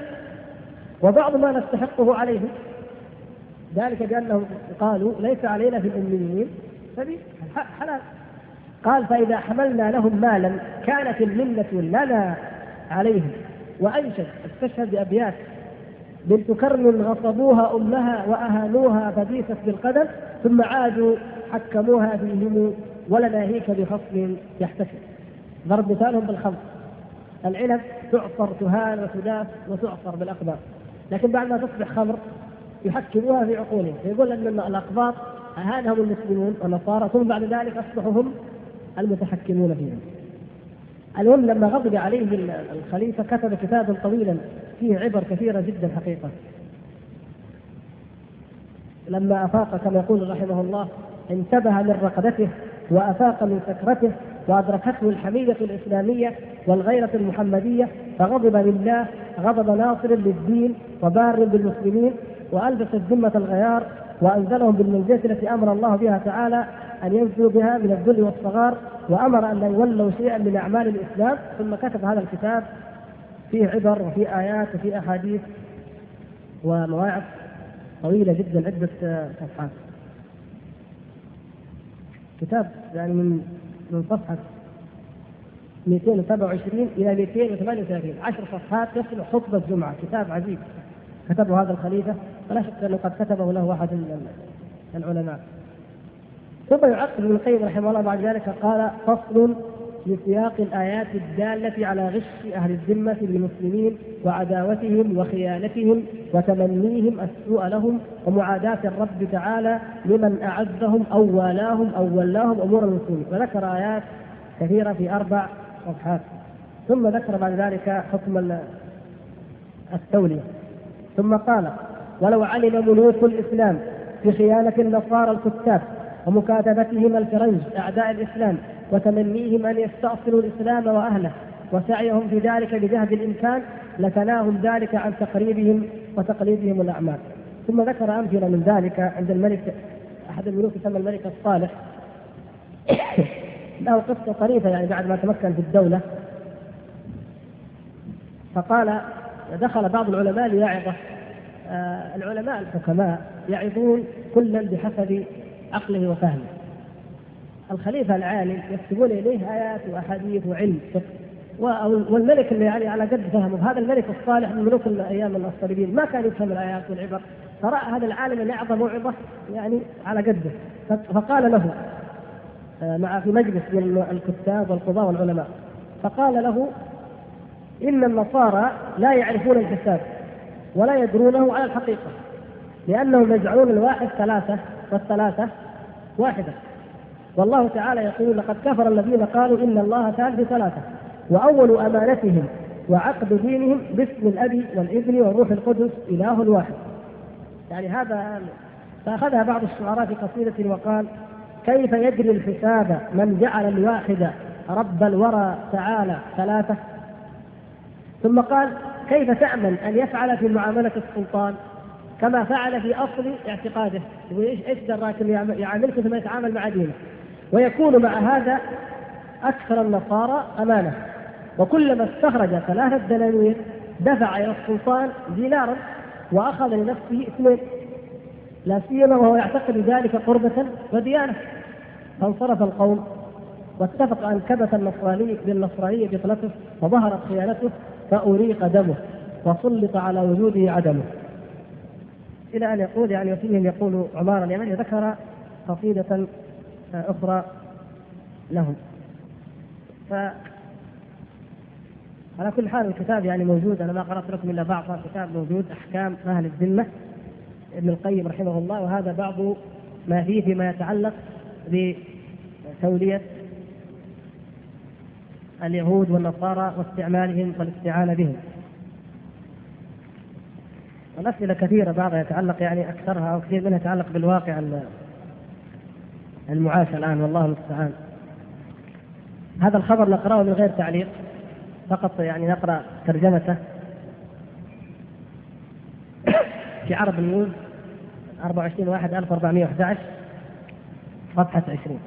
وبعض ما نستحقه عليهم ذلك بأنهم قالوا ليس علينا في الأميين. سبيل حلال. قال فإذا حملنا لهم مالا كانت المنة لنا عليهم. وأنشد استشهد بأبيات. بنت كرم غصبوها أمها وأهانوها فبيست بالقدم ثم عادوا حكموها فيهم ولناهيك بخصم يحتفل ضرب مثالهم بالخمر. العنب تعصر تهان وتداس وتعصر بالاقدار لكن بعد ما تصبح خمر يحكموها في عقولهم. فيقول ان الأقباط أهانهم المسلمون والنصارى ثم بعد ذلك اصبحوا هم المتحكمون فيهم. المهم لما غضب عليه الخليفة كتب كتابا طويلا فيه عبر كثيرة جدا حقيقة. لما أفاق كما يقول رحمه الله انتبه من رقدته وأفاق من سكرته وأدركته الحميدة الإسلامية والغيرة المحمدية فغضب لله غضب ناصر للدين وبار بالمسلمين وألبس الذمة الغيار وأنزلهم بالمنزله التي أمر الله بها تعالى أن ينزلوا بها من الذل والصغار وأمر أن لا يولوا شيئا من أعمال الإسلام. ثم كتب هذا الكتاب فيه عبر وفيه آيات وفيه أحاديث ومواعظ طويلة جدا عدة صفحات. كتاب يعني من من صفحة 227 إلى 238 عشر صفحات تصل خطبه جمعه كتاب عجيب. كتبه هذا الخليفة ولا شك أنه قد كتبه له أحد العلماء. ثم يعقب ابن القيم رحمه الله بعد ذلك قال فصل في سياق الآيات الدالة على غش أهل الذمة للمسلمين وعداوتهم وخيانتهم وتمنيهم السوء لهم ومعاداة الرب تعالى لمن أعزهم أو والاهم أو ولاهم أمور المسلمين. وذكر آيات كثيرة في أربع صفحات. ثم ذكر بعد ذلك حكم التولية. ثم قال ولو علم ملوك الإسلام بخيانة النصارى الكتاب ومكاتبتهم الفرنج أعداء الإسلام وتمنيهم أن يستأصلوا الإسلام وأهله وسعيهم في ذلك بجهد الإمكان لتناهم ذلك عن تقريبهم وتقليدهم الأعمال. ثم ذكر أمثلة من ذلك عند الملك أحد الملوك يسمى الملك الصالح. له قصة طريفة يعني بعد ما تمكن في الدولة. فقال دخل بعض العلماء ليعظه. العلماء الحكماء يعظون كلا بحسب عقله وفهمه. الخليفة العالم يكتبون إليه آيات وأحاديث وعلم والملك اللي يعني على قد فهمه. هذا الملك الصالح من ملوك الأيام الصليبيين ما كان يفهم الآيات والعبر. فراى هذا العالم اللي اعطى موعظه يعني على قده. فقال له آه، مع في مجلس من الكتاب والقضاة والعلماء فقال له إن النصارى لا يعرفون الحساب ولا يدرونه على الحقيقة لأنهم يجعلون الواحد ثلاثة والثلاثة واحدة. والله تعالى يقول لقد كفر الذين قالوا إن الله ثالث ثلاثة وأول أمانتهم وعقد دينهم باسم الأب والابن والروح القدس إله واحد. يعني هذا فأخذها بعض الشعراء في قصيدة وقال كيف يجري الحساب من جعل الواحد رب الورى تعالى ثلاثة؟ ثم قال كيف تأمن أن يفعل في معاملة السلطان كما فعل في أصل اعتقاده؟ إيش دراك يعاملك ثم يتعامل مع دينه. ويكون مع هذا أكثر النصارى أمانة. وكلما استخرج ثلاثة دنانير دفع إلى السلطان دينارا وأخذ لنفسه اثنين. لا سيما وهو يعتقد ذلك قربة وديانة. فانصرف القوم واتفق أن كبت النصراني بالنصرانية بطلته وظهرت خيانته. فأريق دمه وسلط على وجوده عدمه. إلى أن يقول يعني وفيهم يقول عمار اليمني ذكر قصيدة أخرى لهم. ف على كل حال الكتاب يعني موجود. أنا ما قرأت لكم إلا بعض الكتاب موجود أحكام أهل الذمة. ابن القيم رحمه الله وهذا بعض ما فيه فيما يتعلق بتولية اليهود والنصارى واستعمالهم والاستعانه بهم. والأسئلة كثيرة بعضها يتعلق يعني أكثرها أو كثير منها يتعلق بالواقع المعاش الآن والله المستعان. هذا الخبر نقرأه من غير تعليق فقط يعني نقرأ ترجمته في عرب النيوز 24 واحد 1411 صفحة 20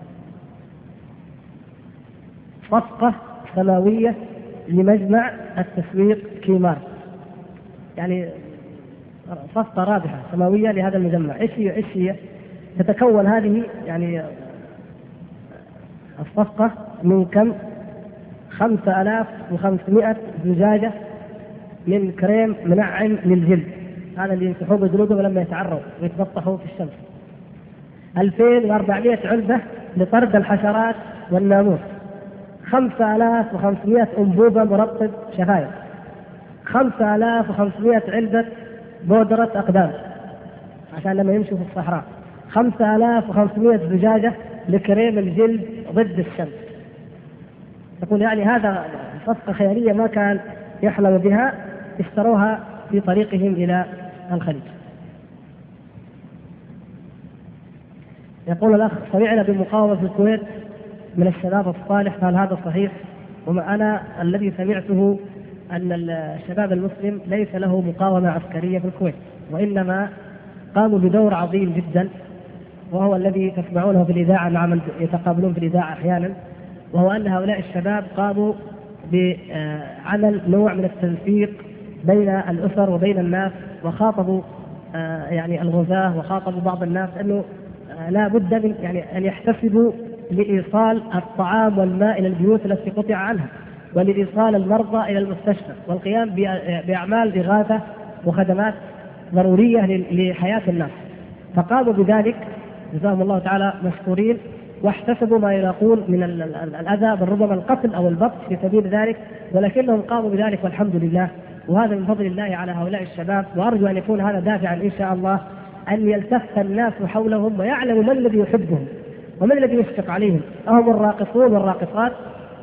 صفقة سماوية لمجمع التسويق كيمار. يعني صفقة رابحة سماوية لهذا المجمع. إيش هي إيش هي؟ تتكون هذه يعني الصفقة من كم؟ خمسة آلاف وخمسمائة زجاجة من كريم منعم للجلد. هذا اللي يمسحوه بجلودهم لما يتعروا ويتبطحوا في الشمس. 2400 علبة لطرد الحشرات والناموس. 5500 أنبوبة مرطب شفايف. 5500 علبة بودرة أقدام. عشان لما يمشوا في الصحراء. 5500 زجاجة لكريم الجلد ضد الشمس. يقول يعني هذا صفقة خيالية ما كان يحلم بها اشتروها في طريقهم إلى الخليج. يقول الأخ سمعنا بمقاومة في الكويت من الشباب الصالح فهل هذا صحيح؟ وما أنا الذي سمعته أن الشباب المسلم ليس له مقاومة عسكرية في الكويت وإنما قاموا بدور عظيم جدا وهو الذي تسمعونه في الإذاعة مع من يتقابلون في الإذاعة أحيانا وهو أن هؤلاء الشباب قاموا بعمل نوع من التنسيق بين الأسر وبين الناس وخاطبوا آه، يعني الغزاة وخاطبوا بعض الناس أنه آه، لا بد من يعني أن يحتسبوا لإيصال الطعام والماء إلى البيوت التي قطع عنها ولإيصال المرضى إلى المستشفى والقيام بأعمال إغاثة وخدمات ضرورية لحياة الناس. فقاموا بذلك جزاهم الله تعالى مشكورين واحتسبوا ما يلاقون من الأذى بل ربما القتل أو البطش في سبيل ذلك ولكنهم قاموا بذلك والحمد لله. وهذا من فضل الله على هؤلاء الشباب وأرجو أن يكون هذا دافعا إن شاء الله أن يلتف الناس حولهم ويعلموا من الذي يحبهم. ومن الذي يشفق عليهم؟ أهم الراقصون والراقصات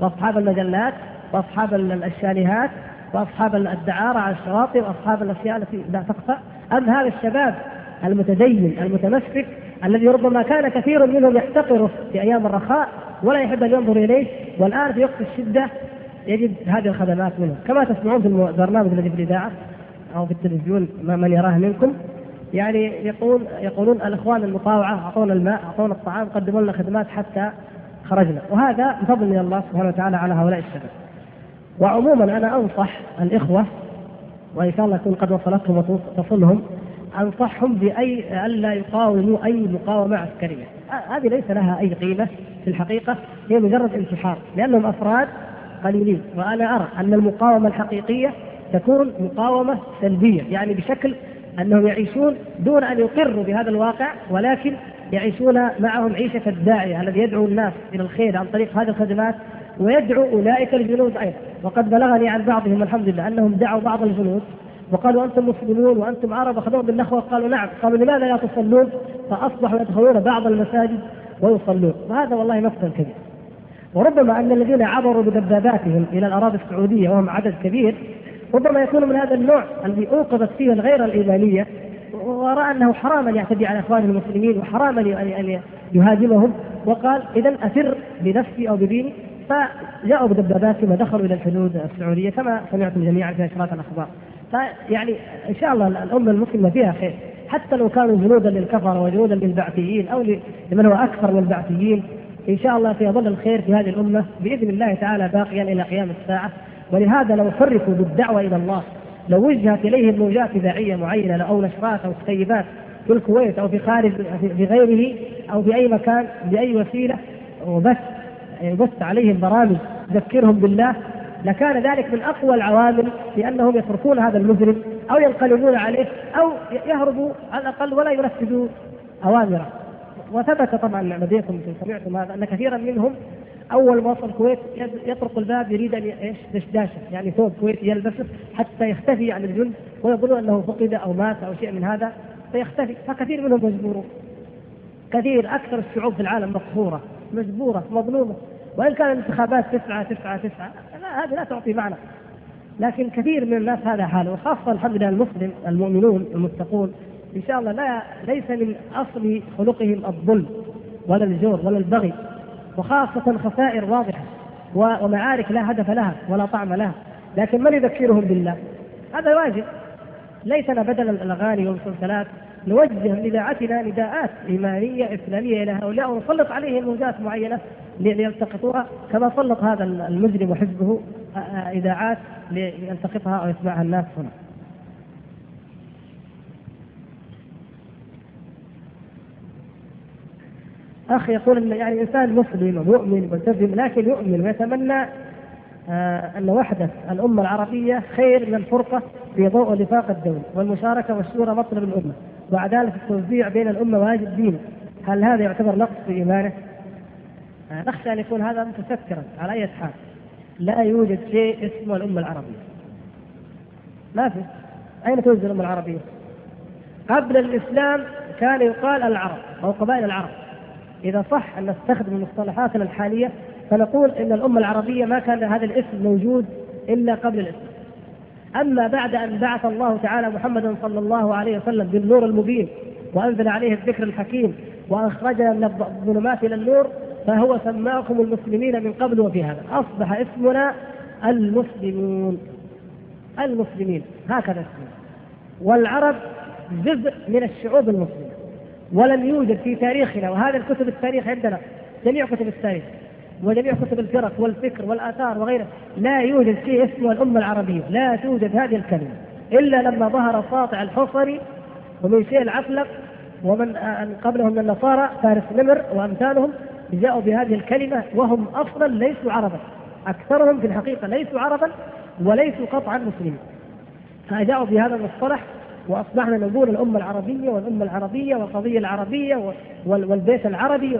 وأصحاب المجلات وأصحاب الشاليهات وأصحاب الدعارة على الشواطئ وأصحاب الأشياء التي لا تخفى. أم هذا الشباب المتدين المتمسك الذي ربما كان كثير منهم يحتقره في أيام الرخاء ولا يحب أن ينظر إليه والآن في وقت الشدة يجد هذه الخدمات منه كما تسمعون في البرنامج الذي في الإذاعة أو في التلفزيون من يراه منكم. يعني يقول يقولون الإخوان المطاوعة أعطونا الماء أعطونا الطعام قدموا لنا خدمات حتى خرجنا. وهذا بفضل من الله سبحانه وتعالى على هؤلاء الشباب. وعموما أنا أنصح الإخوة وإن شاء الله يكون قد وصلتهم وتصلهم أنصحهم باي ألا يقاوموا أي مقاومة عسكرية. هذه ليس لها أي قيمة في الحقيقة هي مجرد انتحار لأنهم أفراد قليلين. وأنا أرى أن المقاومة الحقيقية تكون مقاومة سلبية يعني بشكل أنهم يعيشون دون أن يقروا بهذا الواقع ولكن يعيشون معهم عيشة الداعية الذي يدعو الناس إلى الخير عن طريق هذه الخدمات ويدعو أولئك الجنود أيضا. وقد بلغني عن بعضهم الحمد لله أنهم دعوا بعض الجنود وقالوا أنتم مسلمون وأنتم عرب أخذوهم بالنخوة قالوا نعم قالوا لماذا لا تصلون؟ فأصبحوا يدخلون بعض المساجد ويصلون. وهذا والله مقتا كبير. وربما أن الذين عبروا بدباباتهم إلى الأراضي السعودية وهم عدد كبير ربما يكونوا من هذا النوع الذي أوقظت فيه الغير الإيمانية ورأى أنه حرام أن يعتدي على اخوانه المسلمين وحرام أن يهاجمهم وقال اذا افر بنفسي أو بديني فجاءوا بدباباتهم ودخلوا إلى الحدود السعودية كما سمعتم جميعا في نشرات الأخبار. فيعني إن شاء الله الأمة المسلمة فيها خير. حتى لو كانوا جنودا للكفر وجنودا للبعثيين أو لمن هو أكثر من البعثيين إن شاء الله سيظل الخير في هذه الأمة بإذن الله تعالى باقيا إلى قيام الساعة. ولهذا لو حركوا بالدعوة إلى الله لو وجهت إليهم موجات اذاعيه معينة أو نشرات أو كتيبات في الكويت أو في خارج في غيره أو في أي مكان بأي وسيلة وبث يبث عليهم برامج تذكرهم بالله لكان ذلك من أقوى العوامل في أنهم يتركون هذا المجرم أو ينقلبون عليه أو يهربوا على الأقل ولا ينفذوا أوامره. وثبت طبعا لديكم سمعتم هذا أن كثيرا منهم أول ما وصل الكويت يطرق الباب يريد أن إيش؟ دشداشه يعني ثوب كويتي يلبسه حتى يختفي عن الجند ويظنون أنه فقد أو مات أو شيء من هذا فيختفي. فكثير منهم مجبورون. كثير أكثر الشعوب في العالم مقهورة مجبورة مظلومة. وإن كان الانتخابات تسعة تسعة تسعة لا هذه لا تعطي معنى. لكن كثير من الناس هذا حاله وخاصة الحمد لله المسلم المؤمنون المتقون. إن شاء الله لا ليس من أصل خلقهم الظلم ولا الجور ولا البغي. وخاصة خسائر واضحة ومعارك لا هدف لها ولا طعم لها. لكن من يذكرهم بالله؟ هذا واجب. ليسنا بدل الأغاني والمسلسلات نوجه نداءاتنا نداءات إيمانية إسلامية إلى هؤلاء ونسلط عليهم موجات معينة ليلتقطوها كما سلط هذا المجرم وحزبه إذاعات ليلتقطها أو يسمعها الناس هنا. اخ يقول إن يعني إنسان مسلم ومؤمن ملتزم لكن يؤمن ويتمنى آه أن وحدة الأمة العربية خير من الفرقه في ضوء نفاق الدولة والمشاركة والشورى مطلب الأمة. وعداله التوزيع بين الأمة واجب دينه هل هذا يعتبر نقص في إيمانه؟ آه نخشى أن يكون هذا متسترا على أي حال. لا يوجد شيء اسمه الأمة العربية. ما في. أين توجد الأمة العربية؟ قبل الإسلام كان يقال العرب أو قبائل العرب. إذا صح أن نستخدم مصطلحاتنا الحالية فنقول إن الأمة العربية ما كان هذا الاسم موجود إلا قبل الاسلام. أما بعد أن بعث الله تعالى محمدا صلى الله عليه وسلم بالنور المبين وأنزل عليه الذكر الحكيم واخرجنا من الظلمات إلى النور فهو سماكم المسلمين من قبل وفي هذا. أصبح اسمنا المسلمون. المسلمين. هكذا اسمنا. والعرب جزء من الشعوب المسلمة. ولم يوجد في تاريخنا وهذا الكتب التاريخ عندنا جميع كتب التاريخ وجميع كتب الفرق والفكر والآثار وغيره لا يوجد شيء اسمه الأمة العربية، لا توجد هذه الكلمة إلا لما ظهر الساطع الحصري ومن شيء العفلق ومن قبلهم من النصارى فارس نمر وأمثالهم جاءوا بهذه الكلمة وهم أصلا ليسوا عربا أكثرهم في الحقيقة ليسوا عربا وليسوا قطعا مسلمين. فجاءوا بهذا المصطلح وأصبحنا نقول الأمة العربية والأمة العربية والقضية العربية والبيت العربي.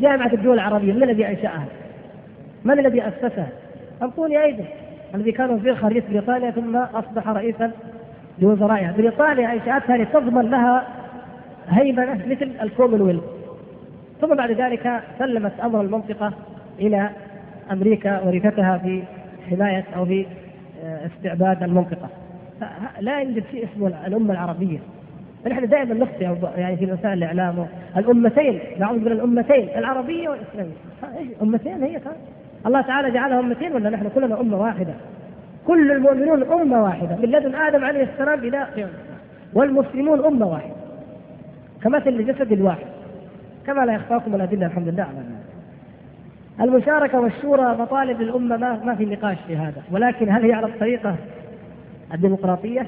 جامعة الدول العربية من الذي أنشأها؟ من الذي أسسها؟ انطوني أيضا. الذي كان وزير خارجيه بريطانيا ثم أصبح رئيسا لوزرائها، بريطانيا أنشأتها لتضمن لها هيمنه مثل الكومنولث ثم بعد ذلك سلمت أمر المنطقة إلى أمريكا ورثتها في حماية أو في آه، استعباد المنطقة. لا يوجد شيء اسمه الأمة العربية. نحن دائما نخطئ يعني في وسائل الاعلام الأمتين نعوذ من الأمتين العربية والإسلامية. أمتين هي كان الله تعالى جعلها أمتين ولا نحن كلنا أمة واحدة؟ كل المؤمنون أمة واحدة. من لدن آدم عليه السلام إلى والمسلمون أمة واحدة. كمثل الجسد الواحد. كما لا يخفاكم الادله الحمد لله على ذلك. المشاركة والشورى مطالب للامه ما ما في نقاش في هذا. ولكن هل هي على الطريقة؟ الديمقراطية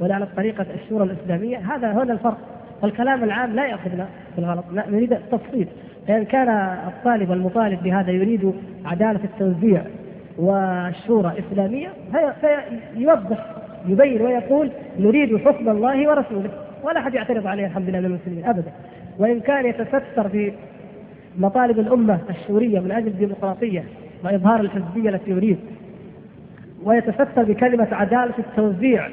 ولا على الطريقة الشورى الإسلامية. هذا هنا الفرق. والكلام العام لا ياخذنا في الغلط. نريد التفصيل. لأن كان الطالب المطالب بهذا يريد عدالة التوزيع والشورى اسلاميه فيوضح يبين ويقول نريد حكم الله ورسوله. ولا أحد يعترض عليه الحمد لله من المسلمين أبدا. وإن كان يتستر في مطالب الأمة الشورية من أجل الديمقراطية وإظهار الحزبية التي يريد ويتستر بكلمة عدالة التوزيع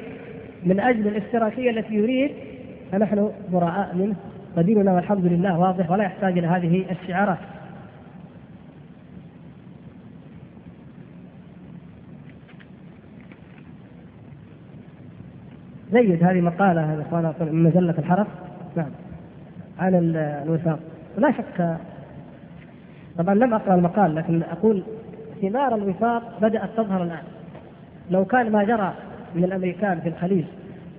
من أجل الاشتراكيه التي يريد فنحن براء منه. وديننا والحمد لله واضح ولا يحتاج إلى هذه الشعارات. جيد هذه مقالة من مجلة الحرف. نعم. عن الوفاق لا شك طبعا لم أقرأ المقال لكن أقول ثمار الوفاق بدأت تظهر الآن. لو كان ما جرى من الأمريكان في الخليج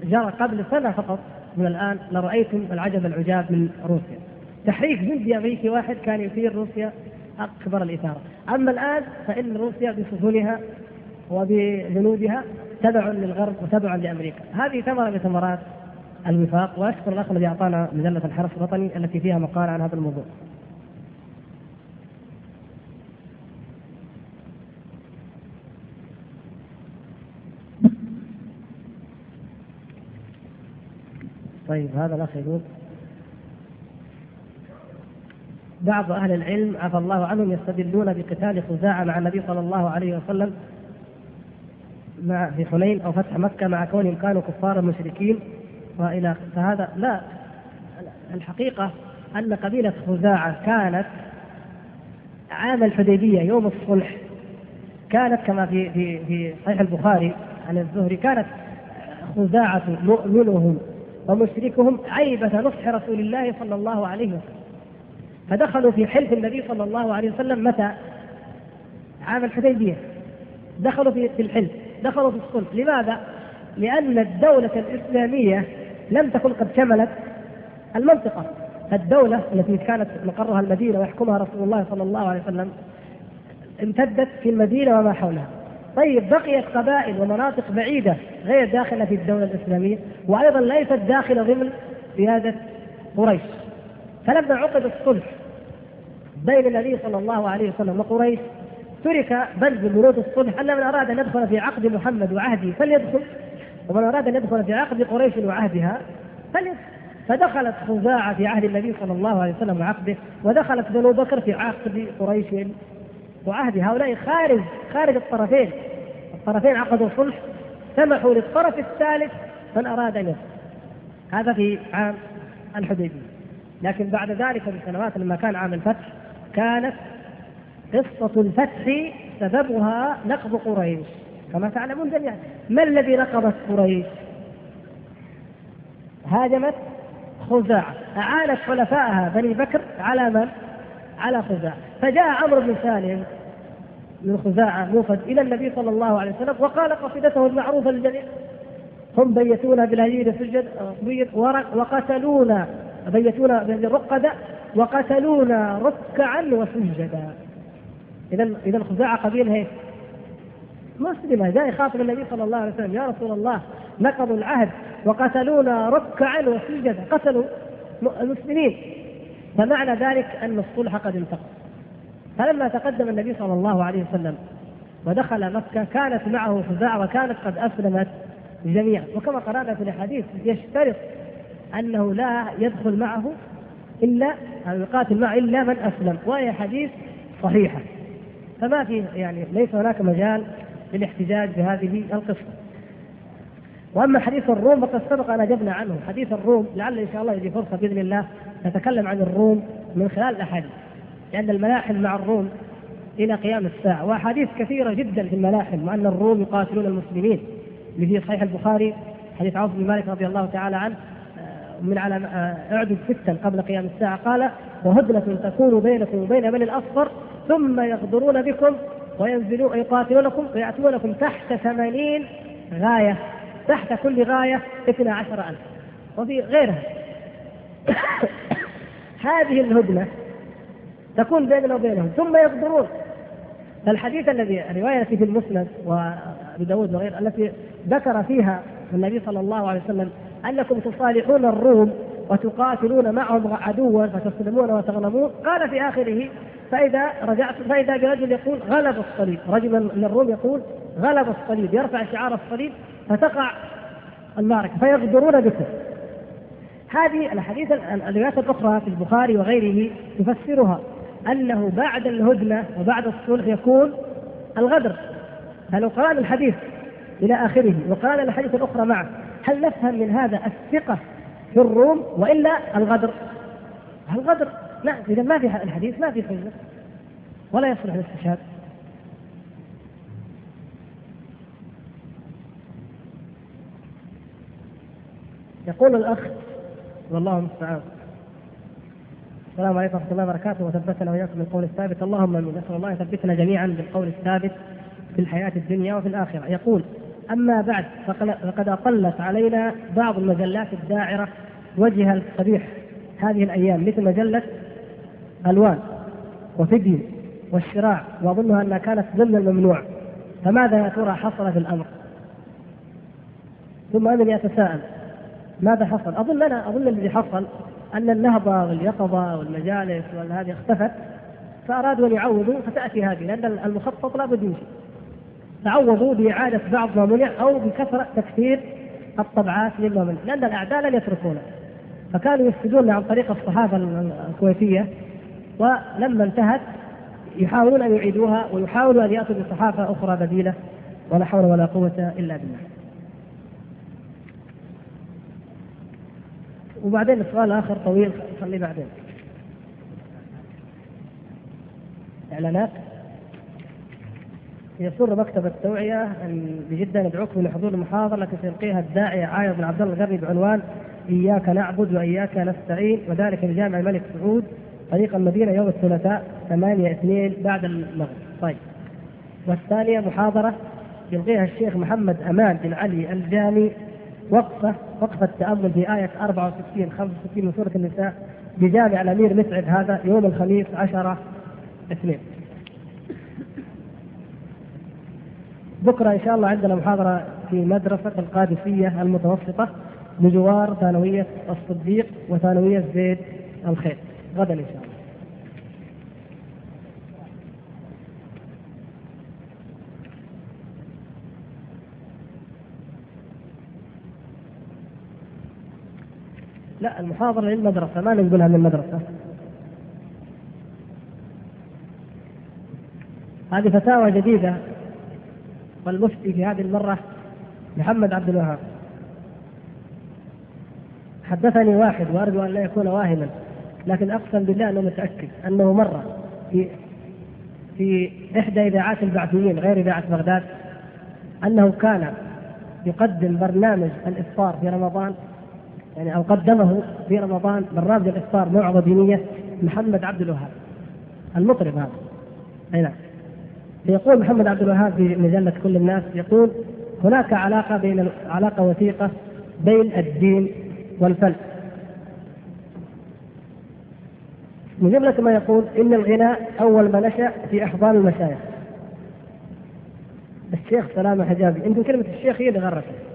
جرى قبل سنة فقط من الآن لرأيتم العجب العجاب من روسيا. تحريك جندي أمريكي واحد كان يثير روسيا أكبر الإثارة. أما الآن فإن روسيا بسفنها وبجنودها تبع للغرب وتبع لأمريكا، هذه ثمره من ثمرات الوفاق وأشكر الأخ الذي أعطانا مجلة الحرس الوطني التي فيها مقال عن هذا الموضوع. طيب هذا الأخ يقول بعض أهل العلم عفى الله عنهم يستدلون بقتال خزاعة مع النبي صلى الله عليه وسلم مع في حنين أو فتح مكة مع كونهم كانوا كفارا مشركين. وإلى فهذا لا الحقيقة أن قبيلة خزاعة كانت عام الحديبية يوم الصلح كانت كما في في في صحيح البخاري عن الزهري كانت خزاعة مؤمنهم. ومشركهم عيبة نصح رسول الله صلى الله عليه وسلم. فدخلوا في حلف النبي صلى الله عليه وسلم متى؟ عام الحديبية. دخلوا في الحلف دخلوا في الصلح. لماذا؟ لأن الدولة الإسلامية لم تكن قد شملت المنطقة. الدولة التي كانت مقرها المدينة ويحكمها رسول الله صلى الله عليه وسلم امتدت في المدينة وما حولها. طيب بقيت قبائل ومناطق بعيدة غير داخلة في الدولة الإسلامية وأيضا ليست داخلة ضمن قيادة قريش. فلما عقد الصلح بين النبي صلى الله عليه وسلم وقريش ترك بند بنود الصلح. ان من أراد أن يدخل في عقد محمد وعهده فليدخل ومن أراد أن يدخل في عقد قريش وعهدها فليدخل. فدخلت خزاعة في عهد النبي صلى الله عليه وسلم وعقده ودخلت بنو بكر في عقد قريش وعهد هؤلاء خارج خارج الطرفين. الطرفين عقدوا صلح سمحوا للطرف الثالث من أراد أن يدخل هذا في عام الحديبية. لكن بعد ذلك بسنوات لما كان عام الفتح كانت قصة الفتح سببها نقض قريش. كما تعلمون جميعا ما الذي نقضت قريش؟ هاجمت خزاعة. أعانت حلفائها بني بكر على من؟ على خزاعة. فجاء عمرو بن سالم من خزاعة موفد إلى النبي صلى الله عليه وسلم وقال قصيدته المعروفة للجميع هم بيتونا بالهجير سجد وقتلونا بيتونا بالرقدة وقتلونا ركعا وسجدا. اذا اذا خزاعة قبيله إيش؟ مسلمه جاء يخاطب النبي صلى الله عليه وسلم يا رسول الله نقضوا العهد وقتلونا ركعا وسجدا. قتلوا المسلمين. فمعنى ذلك أن الصلح قد انتقض فلما تقدم النبي صلى الله عليه وسلم ودخل مكة كانت معه خزاعه وكانت قد أسلمت جميعا. وكما قرأنا في الحديث يشترط أنه لا يدخل معه إلا أو يقاتل معه إلا من أسلم. وهي حديث صحيحة. فما في يعني ليس هناك مجال للاحتجاج بهذه القصة. وأما حديث الروم فقد سبق أن أجبنا عنه، حديث الروم لعل إن شاء الله يجي فرصة بإذن الله نتكلم عن الروم من خلال الأحاديث. لأن الملاحم مع الروم إلى قيام الساعة، وأحاديث كثيرة جدا في الملاحم وأن الروم يقاتلون المسلمين. اللي في صحيح البخاري حديث عوف بن مالك رضي الله تعالى عنه آه، من على آه، اعدد ستا قبل قيام الساعة قال وهدنة تكون بينكم وبين بني الأصفر ثم يغدرون بكم وينزلون يقاتلونكم ويأتونكم تحت ثمانين غاية تحت كل غاية اثنا عشر ألف. وفي غيرها. هذه الهدنة تكون بيننا وبينهم ثم يغدرون الحديث الذي الرواية التي في المسند وأبي داود وغيره التي ذكر فيها النبي صلى الله عليه وسلم أنكم تصالحون الروم وتقاتلون معهم عدوا فتسلمون وتغنمون قال في آخره فإذا رجعت فإذا برجل يقول غلب الصليب رجل من الروم يقول غلب الصليب يرفع شعار الصليب فتقع المعركة فيغدرون بكم هذه الأحاديث الروايات الأخرى في البخاري وغيره تفسرها أنه بعد الهدنة وبعد الصلح يكون الغدر. فلو قرأنا الحديث إلى آخره وقال الحديث الأخرى معه. هل نفهم من هذا الثقة في الروم وإلا الغدر؟ الغدر لا إذا ما في الحديث ما في حجة ولا يصلح الاستشهاد. يقول الأخ والله المستعان. السلام عليكم ورحمة الله وبركاته. وثبتنا وإياكم بالقول الثابت. اللهم آمين. نسأل الله يثبتنا جميعا بالقول الثابت في الحياة الدنيا وفي الآخرة. يقول أما بعد فقد أقلت علينا بعض المجلات الداعرة وجه القبيح هذه الأيام مثل مجلة ألوان وفيديو والشراع وأظنها أنها كانت ضمن الممنوع. فماذا يا ترى حصل في الأمر؟ ثم أنني أتساءل ماذا حصل؟ أظن أنا أظن الذي حصل أن النهضة واليقظة والمجالس وهذه اختفت فأرادوا أن يعوضوا فتأتي هذه لأن المخطط لابد يمشي تعوضوا بإعادة بعض ما منع أو بكثرة تكثير الطبعات مما منع لأن الأعداء لن يتركونه. فكانوا يفسدون عن طريق الصحافة الكويتية ولما انتهت يحاولون أن يعيدوها ويحاولوا أن يأتوا بصحافة أخرى بديلة ولا حول ولا قوة إلا بالله. وبعدين السؤال آخر طويل خليه بعدين. إعلانات. يسر مكتب التوعية أن بجدة ندعوكم لحضور المحاضرة التي سيلقيها الداعية عايض بن عبد الله الغربي بعنوان إياك نعبد وإياك نستعين وذلك في جامع الملك سعود طريق المدينة يوم الثلاثاء 8 2 بعد المغرب. طيب. والثانية محاضرة يلقيها الشيخ محمد أمان بن علي الجامي وقفة وقفة تأمل في آية 64 65 من سورة النساء بجامع الأمير مسعد هذا يوم الخميس 10 اثنين. بكرة إن شاء الله عندنا محاضرة في مدرسة القادسية المتوسطة بجوار ثانوية الصديق وثانوية زيد الخير. غدا إن شاء الله. لا المحاضرة للمدرسة ما نقولها من المدرسة. هذه فتاوى جديدة والمفتي في هذه المرة محمد عبد الوهاب. حدثني واحد وأرجو أن لا يكون واهما لكن أقسم بالله انه متأكد أنه مره في في إحدى إذاعات البعثيين غير إذاعة بغداد أنه كان يقدم برنامج الإفطار في رمضان يعني أو قدمه في رمضان برنامج الإفطار موعظة دينية محمد عبد الوهاب المطرب هذا. أي نعم. يقول محمد عبد الوهاب في مجلة كل الناس يقول هناك علاقة بين علاقة وثيقة بين الدين والفن من جملة ما يقول إن الغناء أول ما نشأ في أحضان المشايخ. الشيخ سلامة حجابي يمكن كلمة الشيخ هي اللي غرته.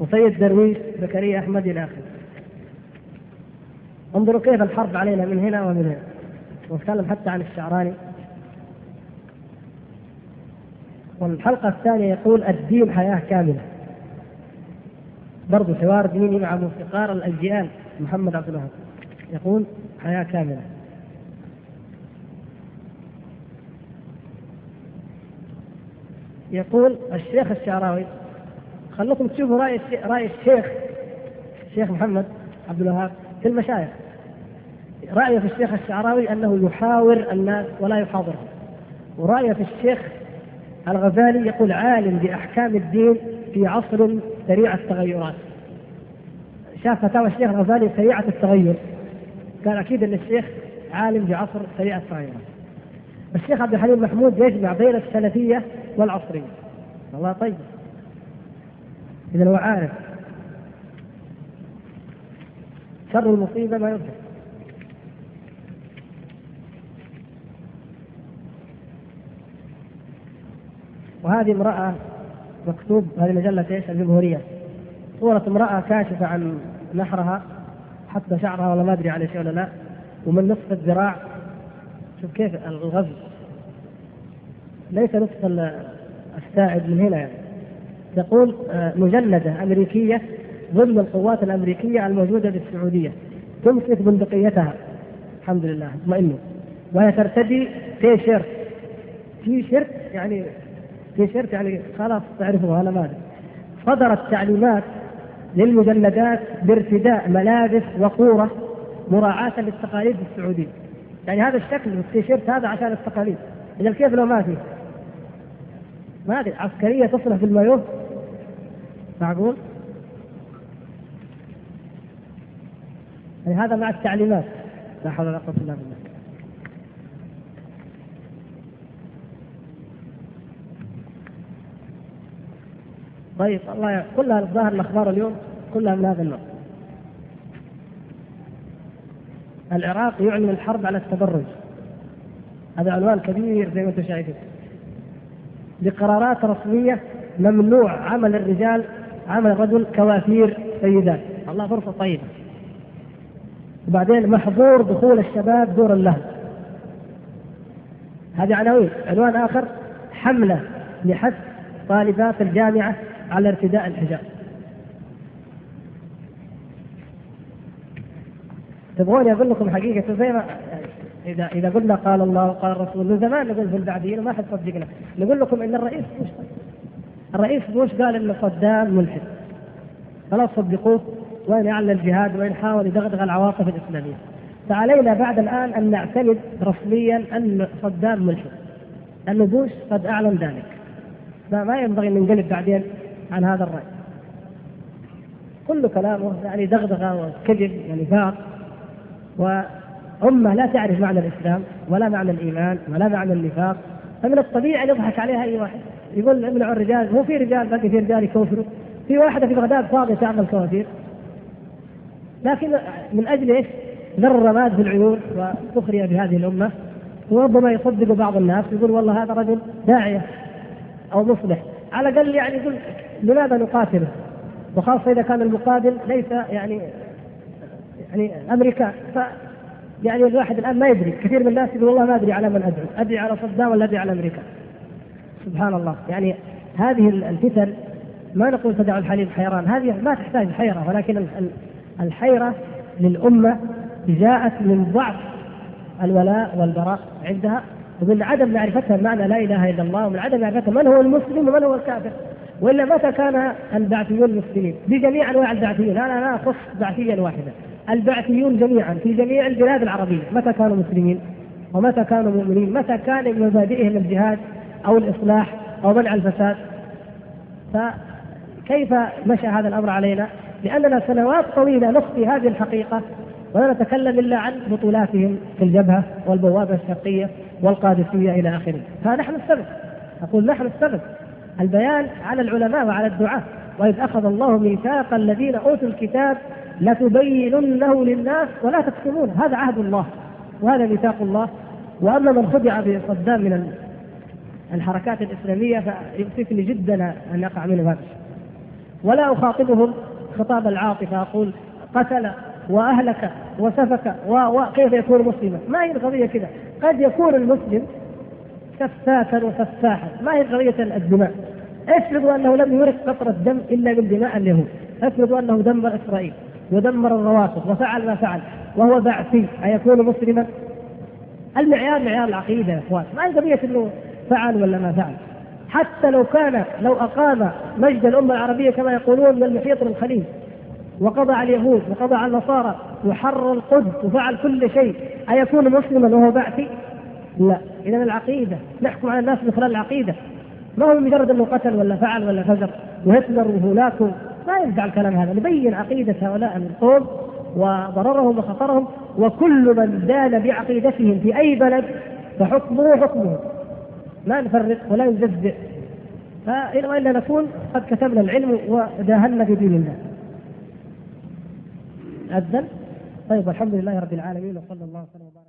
وسيد درويش زكريا أحمد إلى اخره انظروا كيف الحرب علينا من هنا ومن هنا. وأتكلم حتى عن الشعراني. والحلقة الثانية يقول الدين حياة كاملة. برضو حوار ديني مع موسيقار الأجيال محمد عبد الوهاب. يقول حياة كاملة. يقول الشيخ الشعراوي خلوكم تشوفوا رأي رأي الشيخ الشيخ محمد عبد الوهاب في المشايخ. رأيه في الشيخ الشعراوي أنه يحاور الناس ولا يحاضرهم ورأيه في الشيخ الغزالي يقول عالم بأحكام الدين في عصر سريع التغيرات. شاف فتاوى الشيخ الغزالي سريعة التغير. قال أكيد أن الشيخ عالم بعصر سريع الصغيره الشيخ عبد الحليم محمود يجمع بين السلفية والعصرية. والله طيب. إذا هو عارف. شر المصيبة ما يرجع وهذه امرأة مكتوب هذه مجلة إيش؟ الجمهورية. صورة امرأة كاشفة عن نحرها حتى شعرها ولا ما أدري على شيء ولا لا. ومن نصف الذراع شوف كيف الغزو. ليس نصف الساعد من هنا يعني. تقول مجندة أمريكية ضمن القوات الأمريكية الموجودة في السعودية. تمسك بندقيتها. الحمد لله. اطمئنوا وهي ترتدي تي شيرت تي شيرت يعني تي شيرت يعني خلاص تعرفوا أنا ما صدرت تعليمات للمجندات بارتداء ملابس وقورة مراعاة للتقاليد السعودية. يعني هذا الشكل التيشيرت هذا عشان التقاليد. إذا كيف لو ما في؟ ما أدري. عسكرية تصلح في المايوه معقول؟ يعني هذا مع التعليمات لا حول ولا قوة إلا بالله. طيب الله كلها الظاهر الأخبار اليوم كلها من هذا النوع. العراق يعلن الحرب على التبرج. هذا عنوان كبير زي ما أنتم شايفين. بقرارات رسمية ممنوع عمل الرجال عمل الرجل كوافير سيدات، الله فرصة طيبة. وبعدين محظور دخول الشباب دور اللهو. هذه عناوين، عنوان آخر حملة لحث طالبات الجامعة على ارتداء الحجاب تبغوني أقول لكم حقيقة زي ما اذا إذا قلنا قال الله وقال الرسول من زمان نقول في البعدين وما حد صدقنا نقول لكم إن الرئيس بوش الرئيس بوش قال ان صدام ملحد. خلاص صدقوه وين يعلن الجهاد وين حاول يدغدغ العواطف الإسلامية. فعلينا بعد الآن أن نعتمد رسميا أن صدام ملحد. لأن بوش قد أعلن ذلك. فما ينبغي أن ننقلب بعدين عن هذا الرأي. كل كلامه يعني دغدغة وكذب ونفاق وأمة لا تعرف معنى الإسلام ولا معنى الإيمان ولا معنى النفاق. فمن الطبيعي أن يضحك عليها أي واحد. يقول امنعوا الرجال مو في رجال باقي في رجال يكوفروا في واحدة في بغداد فاضية تعمل كوافير لكن من أجل إيش؟ ذر الرماد في العيون وسخرية بهذه الأمة. وربما يصدق بعض الناس يقول والله هذا رجل داعية أو مصلح. على الأقل يعني يقول لماذا نقاتله؟ وخاصة إذا كان المقاتل ليس يعني يعني أمريكان ف يعني الواحد الآن ما يدري. كثير من الناس يقول والله ما أدري على من أدعو. أدري على صدام ولا أدري على أمريكا. سبحان الله. يعني هذه الفتن ما نقول تدع الحليم حيران. هذه ما تحتاج حيرة ولكن الحيرة للأمة جاءت من ضعف الولاء والبراء عندها ومن عدم معرفتها معنى لا إله إلا الله ومن عدم معرفتها من هو المسلم ومن هو الكافر. وإلا متى كان البعثيون مسلمين بجميع أنواع البعثيين. أنا لا اخص بعثيا واحدا البعثيون جميعا في جميع البلاد العربية. متى كانوا مسلمين؟ ومتى كانوا مؤمنين؟ متى كان من مبادئهم الجهاد؟ أو الإصلاح أو منع الفساد. فكيف مشى هذا الأمر علينا؟ لأننا سنوات طويلة نخفي هذه الحقيقة ولا نتكلم إلا عن بطولاتهم في الجبهة والبوابة الشرقية والقادسية إلى آخره، فنحن السبب. أقول نحن السبب. البيان على العلماء وعلى الدعاة. وإذ أخذ الله ميثاق الذين أوتوا الكتاب لتبيننه للناس ولا تكتمون هذا عهد الله. وهذا ميثاق الله. وأما من خدع بصدام من الحركات الإسلامية فيؤسفني جدا أن يقع منهم هذا ولا أخاطبهم خطاب العاطفة أقول قتل وأهلك وسفك وكيف يكون مسلما؟ ما هي القضية كذا، قد يكون المسلم سفاكا وسفاحا، ما هي قضية الدماء. افرضوا أنه لم يرق قطره دم إلا من دماء اليهود، افرضوا أنه دمر إسرائيل ودمر الروافض وفعل ما فعل وهو بعثي أيكون مسلما؟ المعيار معيار العقيدة يا إخوان، ما هي قضية إنه فعل ولا ما فعل. حتى لو كان لو أقام مجد الأمة العربية كما يقولون من المحيط للخليج وقضى على اليهود وقضى على النصارى وحرر القدس وفعل كل شيء أيكون مسلما وهو بعثي؟ لا. إذا العقيدة نحكم على الناس من خلال العقيدة. ما هو مجرد أنه قتل ولا فعل ولا فجر وهتلر وهولاكو ما ينفع الكلام هذا. نبين عقيدة هؤلاء القوم وضررهم وخطرهم وكل من دان بعقيدتهم في أي بلد فحكمه حكمه. ما نفرق ولا نجزئ وإلا نكون قد كتبنا العلم وداهنا في دين الله. أذن؟ طيب الحمد لله رب العالمين وصلى الله وسلم